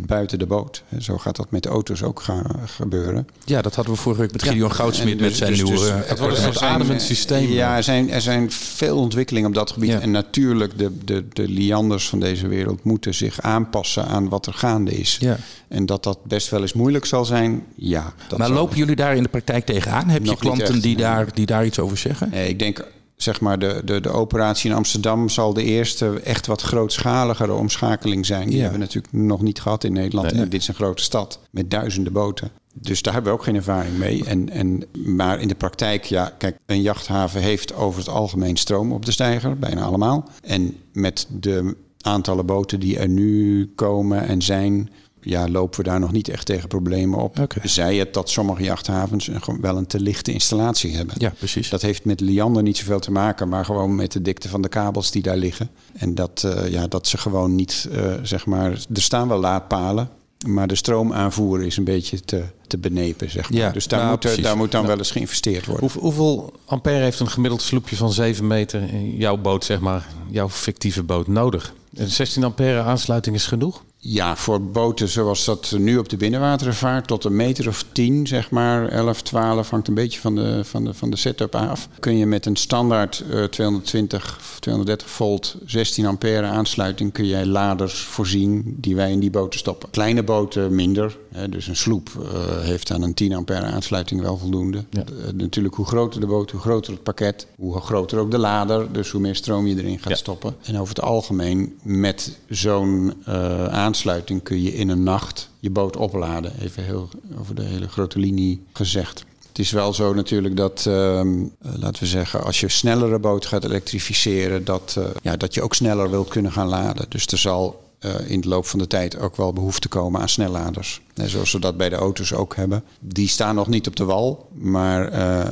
buiten de boot. En zo gaat dat met de auto's ook gaan gebeuren. Ja, dat hadden we vorige week met Gideon Goudsmit En met dus- zijn dus- nieuwe. dus eh, het wordt een ademend eh, systeem. Ja, er zijn, er zijn veel ontwikkelingen op dat gebied. Ja. En natuurlijk, de, de, de lianders van deze wereld moeten zich aanpassen aan wat er gaande is. Ja. En dat dat best wel eens moeilijk zal zijn, ja. Dat maar lopen jullie daar in de praktijk tegenaan? Heb je Nog klanten echt, die, nee. daar, die daar iets over zeggen? Nee, ik denk, zeg maar, de, de, de operatie in Amsterdam zal de eerste echt wat grootschaligere omschakeling zijn. Die Ja. hebben we natuurlijk nog niet gehad in Nederland. Nee. Dit is een grote stad met duizenden boten. Dus daar hebben we ook geen ervaring mee. En, en, maar in de praktijk, ja, kijk, een jachthaven heeft over het algemeen stroom op de steiger, bijna allemaal. En met de aantallen boten die er nu komen en zijn, ja, lopen we daar nog niet echt tegen problemen op. Oké. Zij het dat sommige jachthavens een, wel een te lichte installatie hebben. Ja, precies. Dat heeft met liander niet zoveel te maken, maar gewoon met de dikte van de kabels die daar liggen. En dat, eh, ja, dat ze gewoon niet, eh, zeg maar, er staan wel laadpalen, maar de stroomaanvoer is een beetje te, te benepen, zeg maar. Ja, dus daar, nou, moet, precies. daar moet dan wel eens geïnvesteerd worden. Hoe- hoeveel ampère heeft een gemiddeld sloepje van 7 meter in jouw boot, zeg maar, jouw fictieve boot nodig? Een 16 ampère aansluiting is genoeg? Ja, voor boten zoals dat nu op de binnenwateren vaart, tot een meter of 10, zeg maar, 11, 12, hangt een beetje van de, van de, van de setup af. Kun je met een standaard eh, 220, of 230 volt, 16 ampère aansluiting, kun jij laders voorzien die wij in die boten stoppen. Kleine boten minder, hè, dus een sloep eh, heeft aan een 10 ampère aansluiting wel voldoende. Ja. Eh, natuurlijk, hoe groter de boot, hoe groter het pakket, hoe groter ook de lader, dus hoe meer stroom je erin gaat Ja. stoppen. En over het algemeen, met zo'n eh, aansluiting kun je in een nacht je boot opladen. Even heel over de hele grote linie gezegd. Het is wel zo natuurlijk dat, ehm, eh, laten we zeggen, als je snellere boot gaat elektrificeren, dat, eh, ja, dat je ook sneller wilt kunnen gaan laden. Dus er zal eh, in de loop van de tijd ook wel behoefte komen aan snelladers. Zoals we dat bij de auto's ook hebben. Die staan nog niet op de wal, maar eh, eh,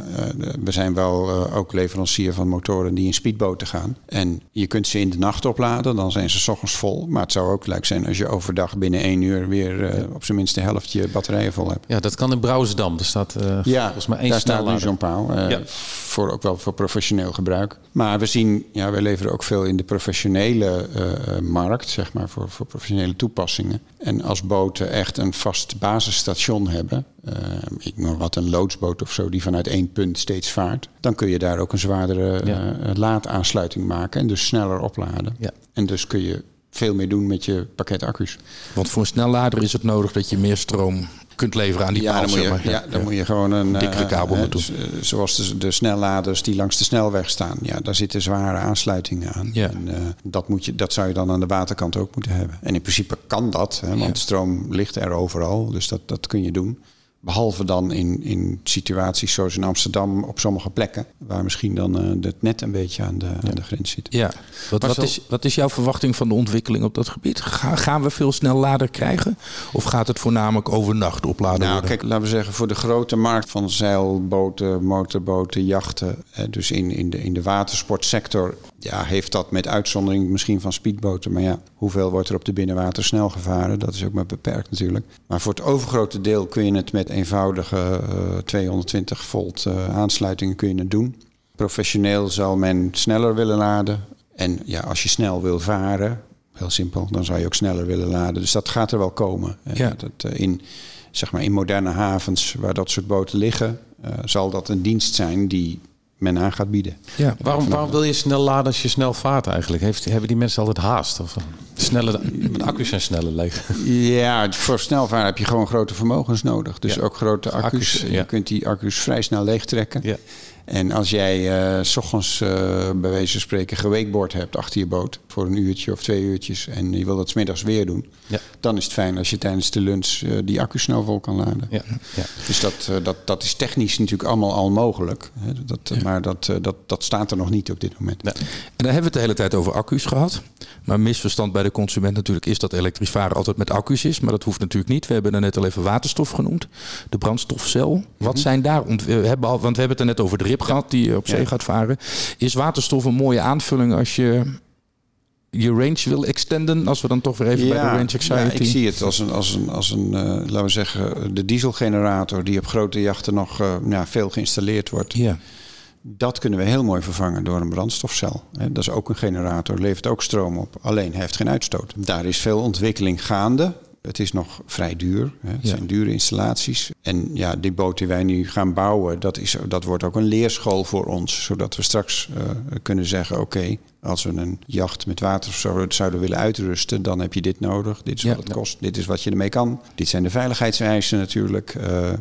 we zijn wel eh, ook leverancier van motoren die in speedboten gaan. En je kunt ze in de nacht opladen, dan zijn ze 's ochtends vol. Maar het zou ook leuk zijn als je overdag binnen één uur weer op zijn minst de helft je batterijen vol hebt. Ja, dat kan in Brouwersdam. Er staat Ja, volgens mij één daar staat nu zo'n paal. Ja. voor, ook wel voor professioneel gebruik. Maar we zien, ja, wij leveren ook veel in de professionele markt, zeg maar, voor, voor professionele toepassingen. En als boten echt een vast basisstation hebben, eh, ik noem wat een loodsboot of zo, die vanuit één punt steeds vaart, dan kun je daar ook een zwaardere Ja. eh, laadaansluiting maken en dus sneller opladen. Ja. En dus kun je veel meer doen met je pakket accu's. Want voor een snellader is het nodig dat je meer stroom kunt leveren aan die ja, paal. dan moet je, zeg maar. ja, dan moet je gewoon een Dikkere eh, kabel naartoe. dus, eh, zoals de, de snelladers die langs de snelweg staan. Ja, daar zitten zware aansluitingen aan. Ja. En, eh, dat, moet je, dat zou je dan aan de waterkant ook moeten hebben. En in principe kan dat, hè, want stroom ligt er overal. Dus dat, dat kun je doen. Behalve dan in, in situaties zoals in Amsterdam op sommige plekken. Waar misschien dan eh, het net een beetje aan de, aan de grens zit. Ja. Wat, wat, is, wat is jouw verwachting van de ontwikkeling op dat gebied? Ga- gaan we veel snellader krijgen? Of gaat het voornamelijk overnacht opladen Nou, worden? kijk, laten we zeggen, voor de grote markt van zeilboten, motorboten, jachten, hè, dus in, in, de, in de watersportsector, ja, heeft dat met uitzondering misschien van speedboten. Maar ja, hoeveel wordt er op de binnenwater snel gevaren? Dat is ook maar beperkt natuurlijk. Maar voor het overgrote deel kun je het met eenvoudige eh, 220 volt eh, aansluitingen kun je het doen. Professioneel zal men sneller willen laden. En ja, als je snel wil varen, heel simpel, dan zou je ook sneller willen laden. Dus dat gaat er wel komen. Eh, Ja. Dat, eh, in, zeg maar, in moderne havens waar dat soort boten liggen, eh, zal dat een dienst zijn die men aan gaat bieden. ja. Waarom, waarom wil je snel laden als je snel vaart eigenlijk? Heeft, hebben die mensen altijd haast? Of, snelle, de accu's zijn sneller leeg. Ja, voor snelvaren heb je gewoon grote vermogens nodig. Dus Ja. ook grote accu's. Accu's, ja. Je kunt die accu's vrij snel leegtrekken. Ja. En als jij eh, s ochtends eh, bij wijze van spreken gewakeboard hebt achter je boot voor een uurtje of twee uurtjes en je wil dat 's middags weer doen, Ja. dan is het fijn als je tijdens de lunch eh, die accu snel vol kan laden. Ja. Ja. Dus dat, dat, dat is technisch natuurlijk allemaal al mogelijk. Hè? Dat, Maar dat, dat, dat staat er nog niet op dit moment. En daar hebben we het de hele tijd over accu's gehad. Maar misverstand bij de consument natuurlijk is dat elektrisch varen altijd met accu's is. Maar dat hoeft natuurlijk niet. We hebben er net al even waterstof genoemd. De brandstofcel. Wat zijn daar... want we hebben het er net over de rib gehad die op zee gaat varen. Is waterstof een mooie aanvulling als je je range wil extenden? Als we dan toch weer even bij de range anxiety... ja, ik zie het als een, als een, als een eh, laten we zeggen, de dieselgenerator die op grote jachten nog eh, ja, veel geïnstalleerd wordt. Ja. Dat kunnen we heel mooi vervangen door een brandstofcel. Dat is ook een generator, levert ook stroom op. Alleen heeft geen uitstoot. Daar is veel ontwikkeling gaande. Het is nog vrij duur. Hè. Het Ja. zijn dure installaties. En ja, die boot die wij nu gaan bouwen, dat, is, dat wordt ook een leerschool voor ons. Zodat we straks eh, kunnen zeggen, oké, als we een jacht met water zo zouden willen uitrusten, dan heb je dit nodig. Dit is Ja. wat het kost. Dit is wat je ermee kan. Dit zijn de veiligheidseisen natuurlijk. Eh,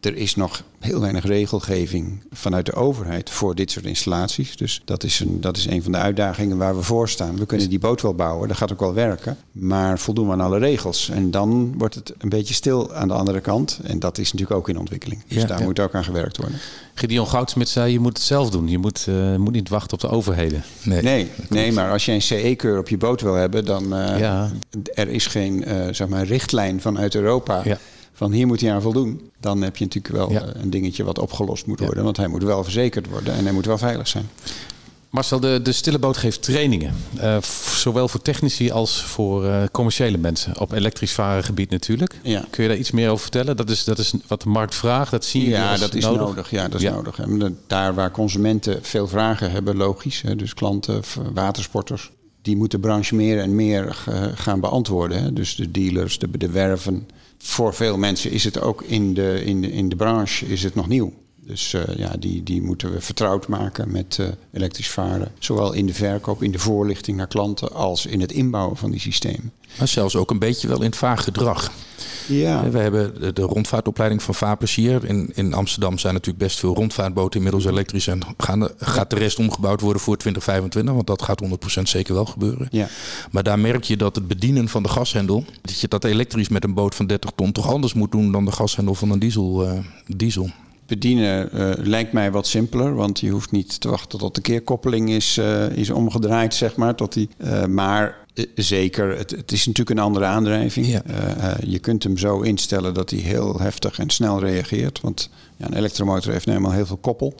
er is nog heel weinig regelgeving vanuit de overheid voor dit soort installaties. Dus dat is, een, dat is een van de uitdagingen waar we voor staan. We kunnen die boot wel bouwen, dat gaat ook wel werken. Maar voldoen we aan alle regels? En dan wordt het een beetje stil aan de andere kant. En dat is natuurlijk ook in ontwikkeling. Dus Ja, daar ja. moet ook aan gewerkt worden. Gideon Goudsmit zei, je moet het zelf doen. Je moet, eh, moet niet wachten op de overheden. Nee. Nee, nee maar als je een CE-keur op je boot wil hebben, dan uh, Ja. er is geen uh, zeg maar, richtlijn vanuit Europa. Ja. Van hier moet hij aan voldoen. Dan heb je natuurlijk wel Ja. uh, een dingetje wat opgelost moet Ja. worden. Want hij moet wel verzekerd worden en hij moet wel veilig zijn. Marcel, de, de stille boot geeft trainingen. Eh, zowel voor technici als voor eh, commerciële mensen. Op elektrisch varen gebied natuurlijk. Ja. Kun je daar iets meer over vertellen? Dat is, dat is wat de markt vraagt. Dat zie je Ja, dat is nodig. Ja, dat is Ja. nodig. En de- daar waar consumenten veel vragen hebben, logisch. Hè, dus klanten, watersporters, die moeten branche meer en meer eh, gaan beantwoorden. Hè. Dus de dealers, de, de werven. Voor veel mensen is het ook in de, in de, in de branche is het nog nieuw. Dus eh, ja, die, die moeten we vertrouwd maken met eh, elektrisch varen. Zowel in de verkoop, in de voorlichting naar klanten, als in het inbouwen van die systemen. Maar zelfs ook een beetje wel in het vaag gedrag. Ja, We hebben de, rondvaartopleiding van Vaarplezier. In, in Amsterdam zijn natuurlijk best veel rondvaartboten inmiddels elektrisch. En gaan de- gaat de rest omgebouwd worden voor 2025? Want dat gaat 100% zeker wel gebeuren. ja. Maar daar merk je dat het bedienen van de gashendel... dat je dat elektrisch met een boot van 30 ton toch anders moet doen... dan de gashendel van een diesel. eh, diesel. Bedienen eh, lijkt mij wat simpeler, want je hoeft niet te wachten tot de keerkoppeling is, eh, is omgedraaid, zeg maar. Tot die, eh, maar zeker, het, het is natuurlijk een andere aandrijving. Ja. Je kunt hem zo instellen dat hij heel heftig en snel reageert. Want ja, een elektromotor heeft nu eenmaal heel veel koppel.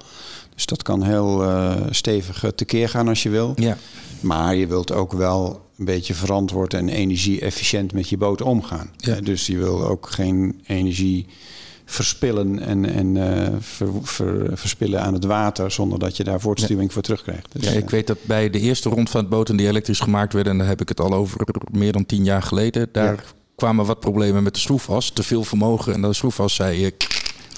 Dus dat kan heel stevig tekeer gaan als je wil. Ja. Maar je wilt ook wel een beetje verantwoord en energie-efficiënt met je boot omgaan. Ja. Dus je wil ook geen energie verspillen en, en eh, ver- ver- verspillen aan het water zonder dat je daar voortstuwing voor terugkrijgt. Dus, Ja, ik weet dat bij de eerste rondvaartboten die elektrisch gemaakt werden... en daar heb ik het al over meer dan tien jaar geleden... daar kwamen wat problemen met de schroefas. Te veel vermogen en de schroefas zei... eh,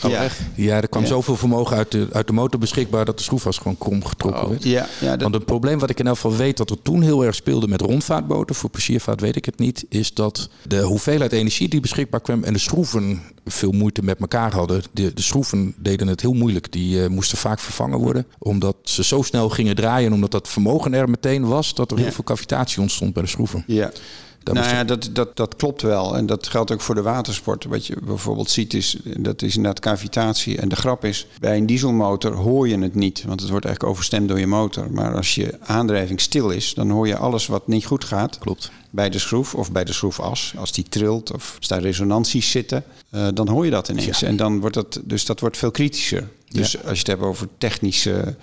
Oh, ja, echt? ja, er kwam Ja. zoveel vermogen uit de, uit de motor beschikbaar... dat de schroefas gewoon krom getrokken werd. ja, ja, dat, Want een probleem wat ik in elk geval weet dat er toen heel erg speelde met rondvaartboten, voor pleziervaart weet ik het niet, is dat de hoeveelheid energie die beschikbaar kwam en de schroeven veel moeite met elkaar hadden. De, de schroeven deden het heel moeilijk. Die eh, moesten vaak vervangen worden, omdat ze zo snel gingen draaien, omdat dat vermogen er meteen was, dat er heel veel cavitatie ontstond bij de schroeven. ja. Nou ja, dat, dat, dat klopt wel. En dat geldt ook voor de watersport. Wat je bijvoorbeeld ziet is, dat is inderdaad cavitatie. En de grap is, bij een dieselmotor hoor je het niet. Want het wordt eigenlijk overstemd door je motor. Maar als je aandrijving stil is, dan hoor je alles wat niet goed gaat. Klopt. bij de schroef of bij de schroefas. Als die trilt of als daar resonanties zitten, eh, dan hoor je dat ineens. En dan wordt dat, dus dat wordt veel kritischer. Dus als je het hebt over technische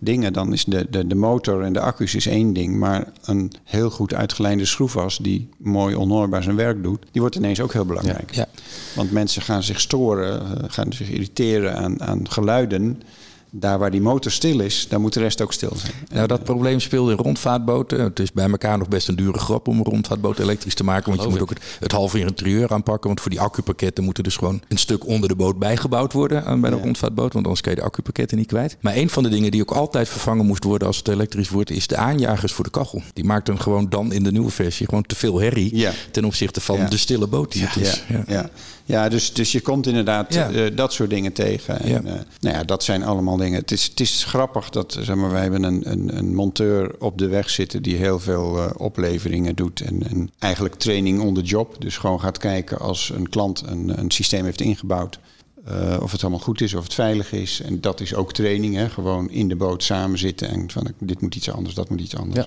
dingen, dan is de, de, de motor en de accu's is één ding. Maar een heel goed uitgelijnde schroefas die mooi onhoorbaar zijn werk doet, die wordt ineens ook heel belangrijk. Ja. Want mensen gaan zich storen, eh, gaan zich irriteren aan, aan geluiden. Daar waar die motor stil is, daar moet de rest ook stil zijn. Nou, dat probleem speelde in rondvaartboten. Het is bij elkaar nog best een dure grap om een rondvaartboot elektrisch te maken. Want je moet ook het, het halve interieur aanpakken. Want voor die accupakketten moeten dus gewoon een stuk onder de boot bijgebouwd worden aan bij de Ja. rondvaartboot. Want anders kan je de accupakketten niet kwijt. Maar een van de dingen die ook altijd vervangen moest worden als het elektrisch wordt, is de aanjagers voor de kachel. Die maakten gewoon dan in de nieuwe versie gewoon te veel herrie Ja. ten opzichte van Ja. de stille boot die het Ja, is. ja. Ja. Dus, dus je komt inderdaad Ja. eh, dat soort dingen tegen. En, Ja. eh, nou ja, dat zijn allemaal dingen. Het is, het is grappig dat zeg maar, wij hebben een, een, een monteur op de weg zitten die heel veel eh, opleveringen doet. En, en eigenlijk training on the job. Dus gewoon gaat kijken als een klant een, een systeem heeft ingebouwd. of het allemaal goed is, of het veilig is. En dat is ook training. Hè? Gewoon in de boot samen zitten en van dit moet iets anders, dat moet iets anders. Ja.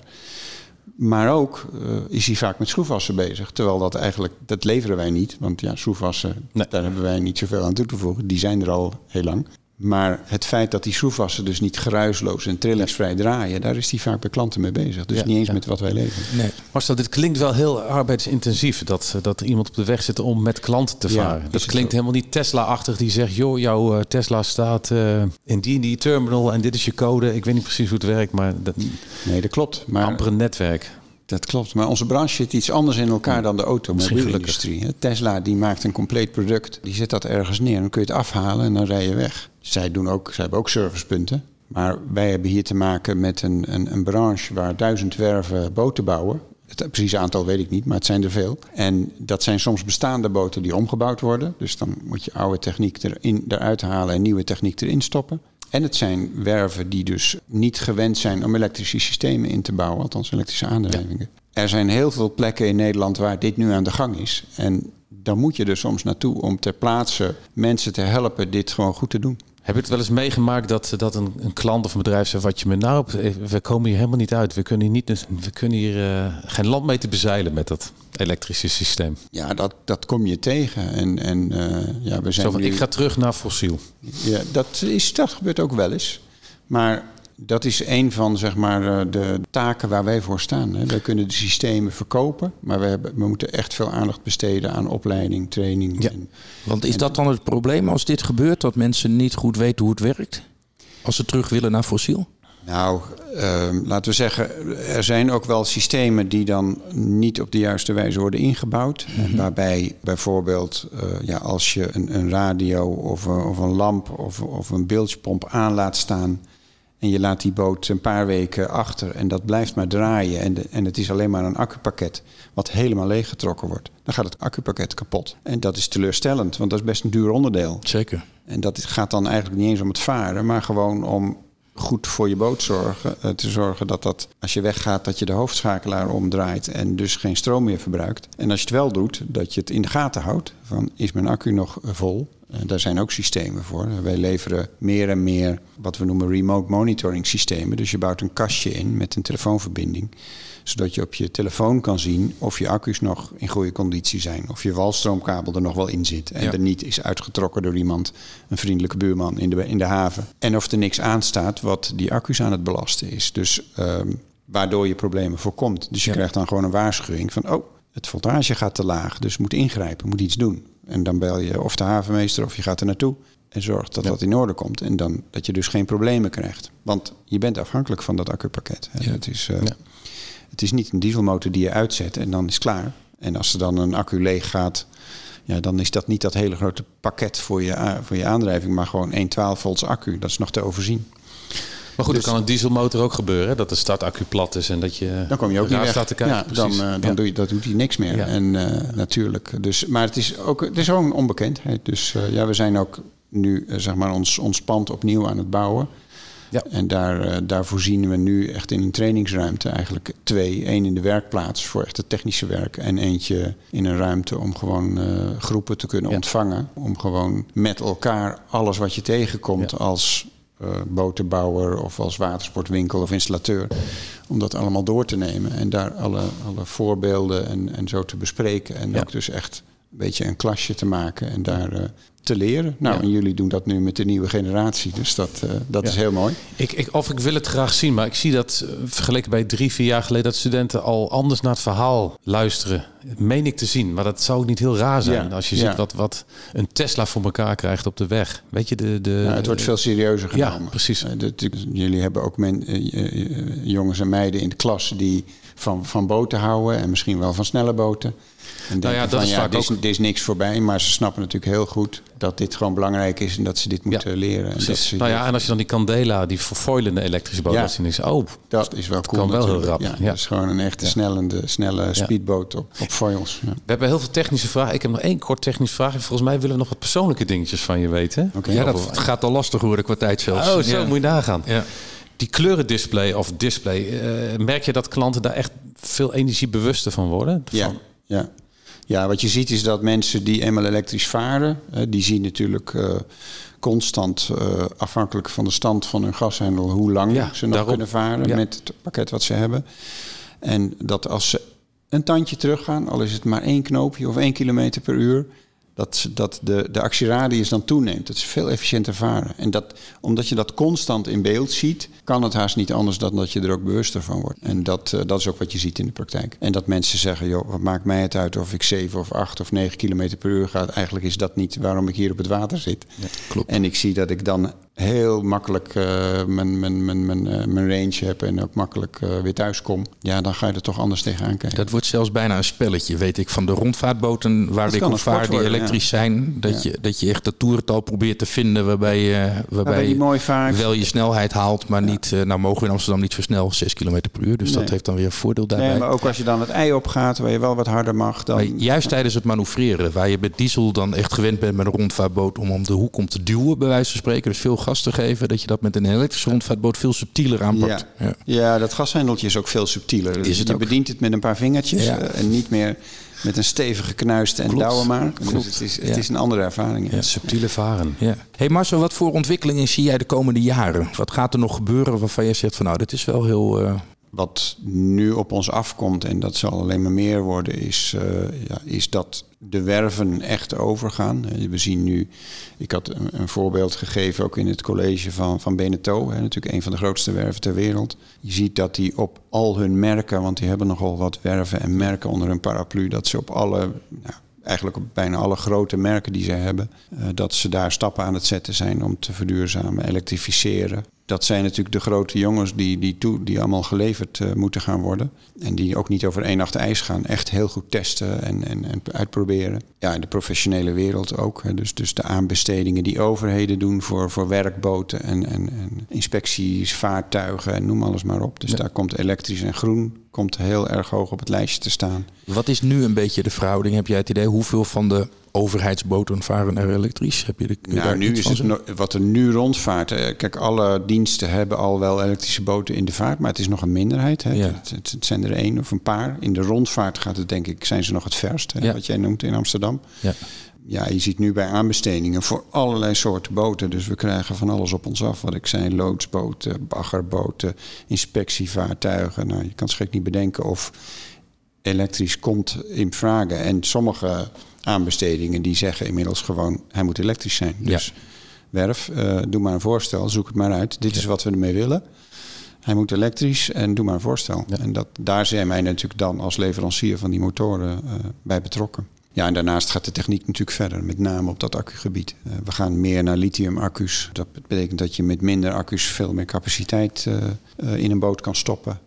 Maar ook eh, is hij vaak met schroefwassen bezig. Terwijl dat eigenlijk, dat leveren wij niet. Want ja, schroefwassen, Nee. daar hebben wij niet zoveel aan toe te voegen. Die zijn er al heel lang. Maar het feit dat die schroefwassen dus niet geruisloos en trillingsvrij draaien... daar is hij vaak bij klanten mee bezig. Dus Ja, niet eens ja. met wat wij leveren. Nee. Marcel, dit klinkt wel heel arbeidsintensief. Dat, dat er iemand op de weg zit om met klanten te varen. dat klinkt ook. helemaal niet Tesla-achtig. Die zegt, joh, jouw eh, Tesla staat eh, in die en die terminal en dit is je code. Ik weet niet precies hoe het werkt, maar dat, Nee, dat klopt. Maar amper een netwerk. Dat klopt, maar onze branche zit iets anders in elkaar dan de automobielindustrie. Tesla die maakt een compleet product, die zet dat ergens neer, dan kun je het afhalen en dan rij je weg. Zij, doen ook, zij hebben ook servicepunten, maar wij hebben hier te maken met een, een, een branche waar duizend werven boten bouwen. Het precieze aantal weet ik niet, maar het zijn er veel. En dat zijn soms bestaande boten die omgebouwd worden. Dus dan moet je oude techniek erin, eruit halen en nieuwe techniek erin stoppen. En het zijn werven die dus niet gewend zijn om elektrische systemen in te bouwen, althans elektrische aandrijvingen. Er zijn heel veel plekken in Nederland waar dit nu aan de gang is. En dan moet je er soms naartoe om ter plaatse mensen te helpen dit gewoon goed te doen. Heb je het wel eens meegemaakt dat, dat een, een klant of een bedrijf zegt... wat je me nou, eh, we komen hier helemaal niet uit. We kunnen hier, niet, we kunnen hier eh, geen land mee te bezeilen met dat elektrische systeem. Ja, dat, dat kom je tegen. En, en eh, ja, we zijn Zo van, nu- ik ga terug naar fossiel. Ja, dat, is, dat gebeurt ook wel eens. Maar dat is een van zeg maar, eh, de taken waar wij voor staan. Hè. Wij kunnen de systemen verkopen, maar we, hebben, we moeten echt veel aandacht besteden aan opleiding, training. Ja. En, Want is dat dan het probleem als dit gebeurt? Dat mensen niet goed weten hoe het werkt? Als ze terug willen naar fossiel? nou, ehm, laten we zeggen, er zijn ook wel systemen die dan niet op de juiste wijze worden ingebouwd. Waarbij bijvoorbeeld, eh, ja, als je een, een radio of, een- of een lamp of, of een beeldspomp aan laat staan. En je laat die boot een paar weken achter en dat blijft maar draaien. En, de, en het is alleen maar een accupakket wat helemaal leeggetrokken wordt. Dan gaat het accupakket kapot. En dat is teleurstellend, want dat is best een duur onderdeel. Zeker. En dat gaat dan eigenlijk niet eens om het varen, maar gewoon om goed voor je boot zorgen. eh, te zorgen dat dat, als je weggaat, dat je de hoofdschakelaar omdraait en dus geen stroom meer verbruikt. En als je het wel doet, dat je het in de gaten houdt. Van is mijn accu nog vol? Eh, daar zijn ook systemen voor. Wij leveren meer en meer wat we noemen remote monitoring systemen. Dus je bouwt een kastje in met een telefoonverbinding zodat je op je telefoon kan zien of je accu's nog in goede conditie zijn. Of je walstroomkabel er nog wel in zit. En Ja. er niet is uitgetrokken door iemand, een vriendelijke buurman in de, in de haven. En of er niks aanstaat wat die accu's aan het belasten is. Dus ehm, waardoor je problemen voorkomt. Dus je Ja. krijgt dan gewoon een waarschuwing van... oh, het voltage gaat te laag, dus moet ingrijpen, moet iets doen. En dan bel je of de havenmeester of je gaat er naartoe... en zorgt dat dat in orde komt. En dan dat je dus geen problemen krijgt. Want je bent afhankelijk van dat accupakket. hè. Ja. Het is... eh, Ja. het is niet een dieselmotor die je uitzet en dan is het klaar. En als er dan een accu leeg gaat, ja, dan is dat niet dat hele grote pakket voor je, voor je aandrijving, maar gewoon een 12 volts accu. Dat is nog te overzien. Maar goed, Dus- dan kan een dieselmotor ook gebeuren. hè? Dat de startaccu plat is en dat je Dan kom je ook niet weg. staat te kijken. ja, precies. dan, eh, dan Ja. doe je, dat doet hij niks meer. Ja. En eh, natuurlijk. Dus, maar het is ook het is ook een onbekendheid. Dus eh, ja, we zijn ook nu zeg maar ons, ons pand opnieuw aan het bouwen. Ja. En daar, daar voorzien we nu echt in een trainingsruimte eigenlijk twee. Eén in de werkplaats voor echt het technische werk. En eentje in een ruimte om gewoon groepen te kunnen Ja. ontvangen. Om gewoon met elkaar alles wat je tegenkomt Ja. als botenbouwer of als watersportwinkel of installateur. Om dat allemaal door te nemen en daar alle, alle voorbeelden en, en zo te bespreken. En Ja. ook dus echt beetje een klasje te maken en daar eh, te leren. Nou, Ja. en jullie doen dat nu met de nieuwe generatie. Dus dat, eh, dat Ja. is heel mooi. Ik, ik, of ik wil het graag zien, maar ik zie dat eh, vergeleken bij drie, vier jaar geleden... dat studenten al anders naar het verhaal luisteren. Meen ik te zien, maar dat zou ook niet heel raar zijn... Ja, als je ja. ziet wat, wat een Tesla voor elkaar krijgt op de weg. Weet je, de... de Ja, het wordt veel serieuzer Ja, genomen. precies. Eh, dat- jullie hebben ook men, jongens en meiden in de klas die van, van boten houden en misschien wel van snelle boten. En Nou ja, dat van, is ja, vaak dit is, ook- dit is niks voorbij, maar ze snappen natuurlijk heel goed dat dit gewoon belangrijk is en dat ze dit moeten leren. En dat, Precies. ze, Nou ja, en als je dan die Candela, die verfoilende elektrische boot, Ja. dat zien is, oh, dat is wel cool. kan wel heel natuurlijk. rap, Ja, ja. Dat is gewoon een echte snellende, snelle speedboot op, op foils. Ja. we hebben heel veel technische vragen. Ik heb nog één kort technische vraag. En volgens mij willen we nog wat persoonlijke dingetjes van je weten. Ja, dat gaat al lastig worden qua tijd zelfs. Oh, zo Ja. moet je nagaan. Ja. Die kleurendisplay of display, eh, merk je dat klanten daar echt veel energiebewuster van worden? Ja, Van- ja. ja, wat je ziet is dat mensen die eenmaal elektrisch varen, eh, die zien natuurlijk eh, constant afhankelijk van de stand van hun gashendel hoe lang Ja, ze nog daarom. kunnen varen Ja. met het pakket wat ze hebben. En dat als ze een tandje teruggaan, al is het maar één knoopje of één kilometer per uur, dat, dat de, de actieradius dan toeneemt. Dat ze veel efficiënter varen. En dat, omdat je dat constant in beeld ziet, kan het haast niet anders dan dat je er ook bewuster van wordt. En dat, eh, dat is ook wat je ziet in de praktijk. En dat mensen zeggen, joh, wat maakt mij het uit of ik 7 of 8 of 9 kilometer per uur ga. Eigenlijk is dat niet waarom ik hier op het water zit. klopt. En ik zie dat ik dan heel makkelijk eh, mijn, mijn, mijn, mijn, eh, mijn range heb en ook makkelijk eh, weer thuis kom. Ja, dan ga je er toch anders tegenaan kijken. Dat wordt zelfs bijna een spelletje, weet ik, van de rondvaartboten waar Dat ik op vaar die elektrisch zijn. Dat, Ja. je, dat je echt dat toerental probeert te vinden waarbij je, waarbij mooi je wel je snelheid haalt, maar niet, nou mogen we in Amsterdam niet zo snel, 6 km per uur. Dus Nee. dat heeft dan weer een voordeel daarbij. Nee, maar ook als je dan het ei opgaat, waar je wel wat harder mag, dan... Maar juist tijdens het manoeuvreren, waar je met diesel dan echt gewend bent met een rondvaartboot om om de hoek om te duwen, bij wijze van spreken, dus veel gas te geven, dat je dat met een elektrische rondvaartboot veel subtieler aanpakt. Ja. Ja. Ja, dat gashendeltje is ook veel subtieler. Dus Is het je ook? bedient het met een paar vingertjes Ja. eh, en niet meer met een stevige knuist en douwen maar. Klopt. Dus het is, het Ja. is een andere ervaring. ja. Subtiele varen. Ja. Hey Marcel, wat voor ontwikkelingen zie jij de komende jaren? Wat gaat er nog gebeuren waarvan jij zegt van nou, dit is wel heel... eh, Wat nu op ons afkomt, en dat zal alleen maar meer worden, is, eh, ja, is dat de werven echt overgaan. We zien nu, ik had een, voorbeeld gegeven ook in het college van, van Beneteau, hè, natuurlijk een van de grootste werven ter wereld. Je ziet dat die op al hun merken, want die hebben nogal wat werven en merken onder hun paraplu, dat ze op alle, eigenlijk op bijna alle grote merken die ze hebben, eh, dat ze daar stappen aan het zetten zijn om te verduurzamen, elektrificeren. Dat zijn natuurlijk de grote jongens die, die, toe, die allemaal geleverd eh, moeten gaan worden. En die ook niet over één nacht ijs gaan. Echt heel goed testen en, en, en uitproberen. Ja, in de professionele wereld ook. Hè. Dus, dus de aanbestedingen die overheden doen voor, voor werkboten en, en, en inspecties, vaartuigen en noem alles maar op. Dus daar komt elektrisch en groen komt heel erg hoog op het lijstje te staan. wat is nu een beetje de verhouding? Heb jij het idee hoeveel van de overheidsboten varen er elektrisch? Heb je de, Nou, nu is het no- wat er nu rondvaart. eh, Kijk, alle diensten hebben al wel elektrische boten in de vaart, maar het is nog een minderheid. Hè. Ja. Het, het, het zijn er één of een paar. In de rondvaart gaat het denk ik, zijn ze nog het verst, hè, Ja. wat jij noemt in Amsterdam. Ja. Ja, je ziet nu bij aanbestedingen voor allerlei soorten boten. Dus we krijgen van alles op ons af. Wat ik zei, loodsboten, baggerboten, inspectievaartuigen. Nou, je kan het gek niet bedenken of elektrisch komt in vragen. En sommige aanbestedingen die zeggen inmiddels gewoon... hij moet elektrisch zijn. Ja. Dus werf, eh, doe maar een voorstel, zoek het maar uit. Dit is wat we ermee willen. Hij moet elektrisch en doe maar een voorstel. En dat, daar zijn wij natuurlijk dan als leverancier van die motoren eh, bij betrokken. Ja, en daarnaast gaat de techniek natuurlijk verder, met name op dat accugebied. Eh, we gaan meer naar lithium-accu's. Dat betekent dat je met minder accu's veel meer capaciteit in een boot kan stoppen.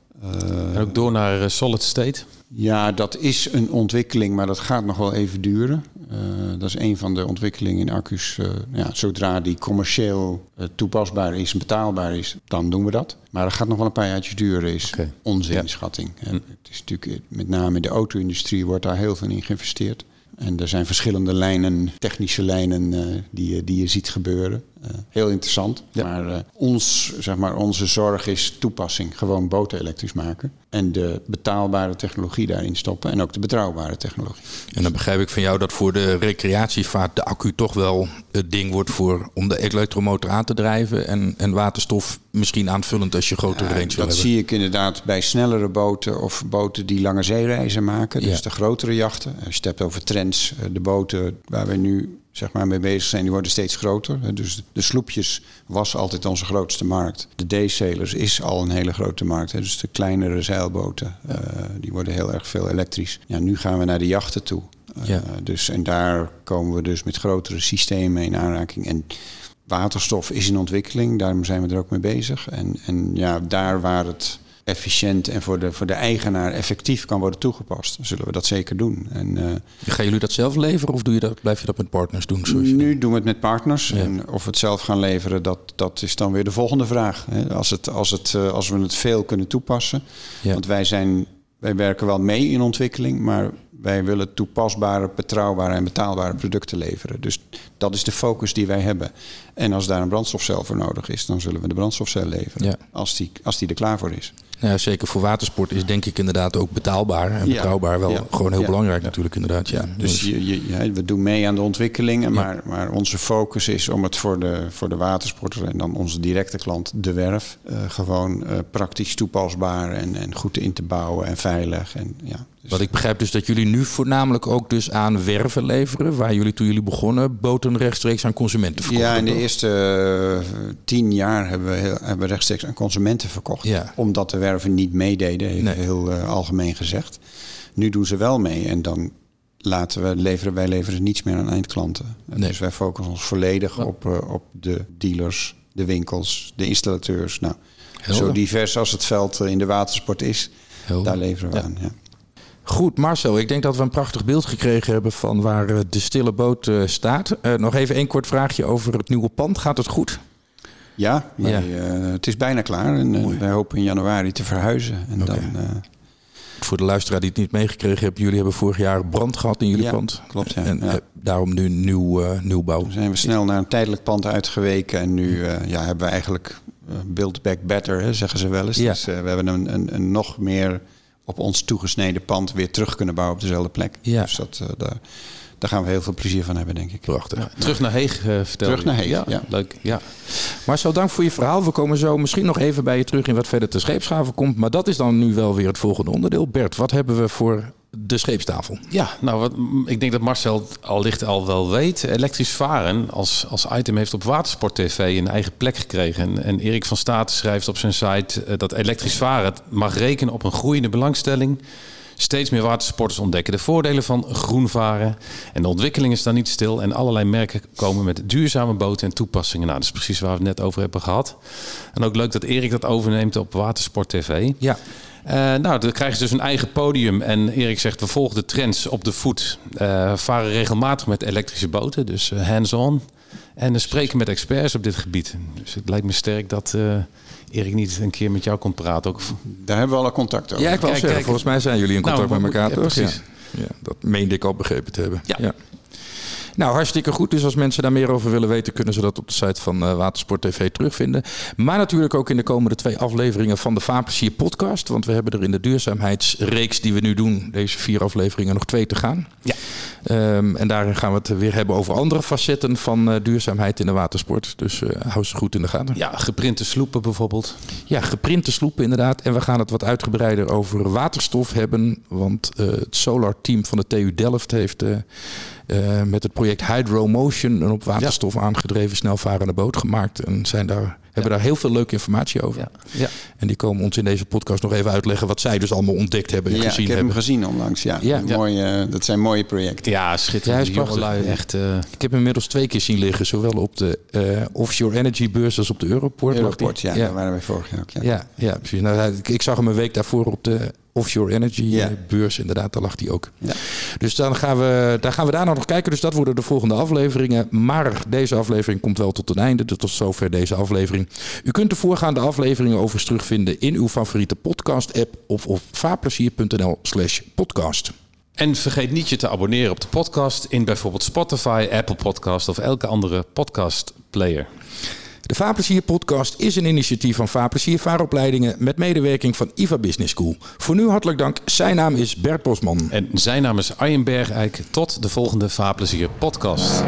En ook door naar solid state. Ja, dat is een ontwikkeling, maar dat gaat nog wel even duren. Eh, dat is een van de ontwikkelingen in accu's. eh, ja, zodra die commercieel eh, toepasbaar is en betaalbaar is, dan doen we dat. Maar dat gaat nog wel een paar jaartjes duren, is Oké. onze Ja. inschatting. En het is natuurlijk, met name in de auto-industrie wordt daar heel veel in geïnvesteerd. En er zijn verschillende lijnen, technische lijnen, die, die je ziet gebeuren. Eh, heel interessant. Maar, eh, ons, zeg maar onze zorg is toepassing. Gewoon boten elektrisch maken. En de betaalbare technologie daarin stoppen. En ook de betrouwbare technologie. En dan begrijp ik van jou dat voor de recreatievaart de accu toch wel het ding wordt voor om de elektromotor aan te drijven. En, en waterstof misschien aanvullend als je grotere Ja, range wil dat hebben. zie ik inderdaad bij snellere boten of boten die lange zeereizen maken. Dus Ja. de grotere jachten. Als je het hebt over trends, eh, de boten waar we nu zeg maar, mee bezig zijn, die worden steeds groter. Dus de sloepjes was altijd onze grootste markt. De D-sailors is al een hele grote markt. Dus de kleinere zeilboten, eh, die worden heel erg veel elektrisch. Ja, nu gaan we naar de jachten toe. Eh, Ja. dus, en daar komen we dus met grotere systemen in aanraking. En waterstof is in ontwikkeling, daarom zijn we er ook mee bezig. En, en ja, daar waar het efficiënt en voor de, voor de eigenaar effectief kan worden toegepast, zullen we dat zeker doen. En, uh, Gaan jullie dat zelf leveren of doe je dat, blijf je dat met partners doen? Zoals nu doen we het met partners. En of we het zelf gaan leveren, dat, dat is dan weer de volgende vraag. Als, het, als, het, eh, als we het veel kunnen toepassen. Want wij, zijn, wij werken wel mee in ontwikkeling, maar wij willen toepasbare, betrouwbare en betaalbare producten leveren. Dus dat is de focus die wij hebben. En als daar een brandstofcel voor nodig is, dan zullen we de brandstofcel leveren. Als, die, als die er klaar voor is. Ja, zeker voor watersport is denk ik inderdaad ook betaalbaar en betrouwbaar wel gewoon heel belangrijk natuurlijk inderdaad. Ja. Dus, dus je, je, we doen mee aan de ontwikkelingen, maar, maar onze focus is om het voor de, voor de watersporter en dan onze directe klant, de werf, uh, gewoon uh, praktisch toepasbaar en, en goed in te bouwen en veilig. En, ja, Wat ik begrijp dus dat jullie nu voornamelijk ook dus aan werven leveren, waar jullie toen jullie begonnen boten rechtstreeks aan consumenten verkochten. Ja, in de eerste uh, tien jaar hebben we, heel, hebben we rechtstreeks aan consumenten verkocht. Ja. Omdat de werven niet meededen, heel, heel uh, algemeen gezegd. Nu doen ze wel mee en dan laten we leveren, wij leveren niets meer aan eindklanten. Nee. Dus wij focussen ons volledig op, uh, op de dealers, de winkels, de installateurs. Nou, zo divers als het veld in de watersport is, Helder. daar leveren we ja. aan. Ja. Goed, Marcel, ik denk dat we een prachtig beeld gekregen hebben van waar eh, de stille boot uh, staat. Uh, nog even één kort vraagje over het nieuwe pand. Gaat het goed? Ja, wij, ja. Uh, het is bijna klaar en wij hopen in januari te verhuizen. En okay. dan, Voor de luisteraar die het niet meegekregen heeft, jullie hebben vorig jaar brand gehad in jullie ja, pand. Klopt, ja. En ja. daarom nu nieuw, nieuwbouw. Dan zijn we snel naar een tijdelijk pand uitgeweken en nu ja, hebben we eigenlijk build back better, hè, zeggen ze wel eens. Dus we hebben een, een, een nog meer op ons toegesneden pand weer terug kunnen bouwen op dezelfde plek. Ja. Dus dat, uh, daar, daar gaan we heel veel plezier van hebben, denk ik. Prachtig. Ja, terug naar Heeg, uh, vertel Terug naar Heeg, ja. ja. Leuk, ja. Marcel, dank voor je verhaal. We komen zo misschien nog even bij je terug in wat verder te scheepshaven komt. Maar dat is dan nu wel weer het volgende onderdeel. Bert, wat hebben we voor de scheepstafel. Ja, nou, wat, ik denk dat Marcel al licht al wel weet. Elektrisch varen als, als item heeft op Watersport TV een eigen plek gekregen. En, en Erik van Staten schrijft op zijn site uh, dat elektrisch varen mag rekenen op een groeiende belangstelling. Steeds meer watersporters ontdekken de voordelen van groen varen. En de ontwikkelingen staan niet stil. En allerlei merken komen met duurzame boten en toepassingen. Nou, dat is precies waar we het net over hebben gehad. En ook leuk dat Erik dat overneemt op Watersport TV. Ja. Uh, nou, dan krijgen ze dus een eigen podium. En Erik zegt, we volgen de trends op de voet. Uh, varen regelmatig met elektrische boten, dus uh, hands-on. En spreken met experts op dit gebied. Dus het lijkt me sterk dat Erik niet een keer met jou komt praten. Ook. Daar hebben we alle contact over. Ja, ik wou zeggen, kijk, volgens mij zijn jullie in contact nou, met elkaar. Ja, precies. Ja. ja, dat meende ik al begrepen te hebben. ja. Nou, hartstikke goed. Dus als mensen daar meer over willen weten, kunnen ze dat op de site van uh, Watersport TV terugvinden. Maar natuurlijk ook in de komende twee afleveringen van de Vaarplezier podcast. Want we hebben er in de duurzaamheidsreeks die we nu doen, deze vier afleveringen, nog twee te gaan. Ja. Um, en daarin gaan we het weer hebben over andere facetten van uh, duurzaamheid in de watersport. Dus uh, hou ze goed in de gaten. Ja, geprinte sloepen bijvoorbeeld. Ja, geprinte sloepen inderdaad. En we gaan het wat uitgebreider over waterstof hebben. Want het Solar Team van de TU Delft heeft uh, met het project Hydro Motion een op waterstof ja. aangedreven snelvarende boot gemaakt. En zijn daar, hebben daar heel veel leuke informatie over. Ja. Ja. En die komen ons in deze podcast nog even uitleggen wat zij dus allemaal ontdekt hebben en ja, gezien ik heb hebben. hem gezien onlangs. Ja, ja. Mooie, dat zijn mooie projecten. Ja, schitterend. Ja, prachtig. Echt, uh... Ik heb hem inmiddels twee keer zien liggen, zowel op de uh, offshore energy beurs als op de Europort. Europort, ja, daar waren wij vorig jaar ook. Ja, ja, ja precies. Nou, ik, ik zag hem een week daarvoor op de offshore energy yeah. beurs, inderdaad, daar lag die ook. Ja. Dus dan gaan we, daar gaan we daarna nog kijken. Dus dat worden de volgende afleveringen. Maar deze aflevering komt wel tot een einde. Dus tot zover deze aflevering. U kunt de voorgaande afleveringen overigens terugvinden in uw favoriete podcast-app of op vaarplezier.nl slash podcast. En vergeet niet je te abonneren op de podcast in bijvoorbeeld Spotify, Apple Podcast of elke andere podcast player. De Vaarplezier podcast is een initiatief van Vaarplezier Vaaropleidingen met medewerking van IVA Business School. Voor nu hartelijk dank. Zijn naam is Bert Bosman. En zijn naam is Arjen Bergijk. Tot de volgende Vaarplezier podcast.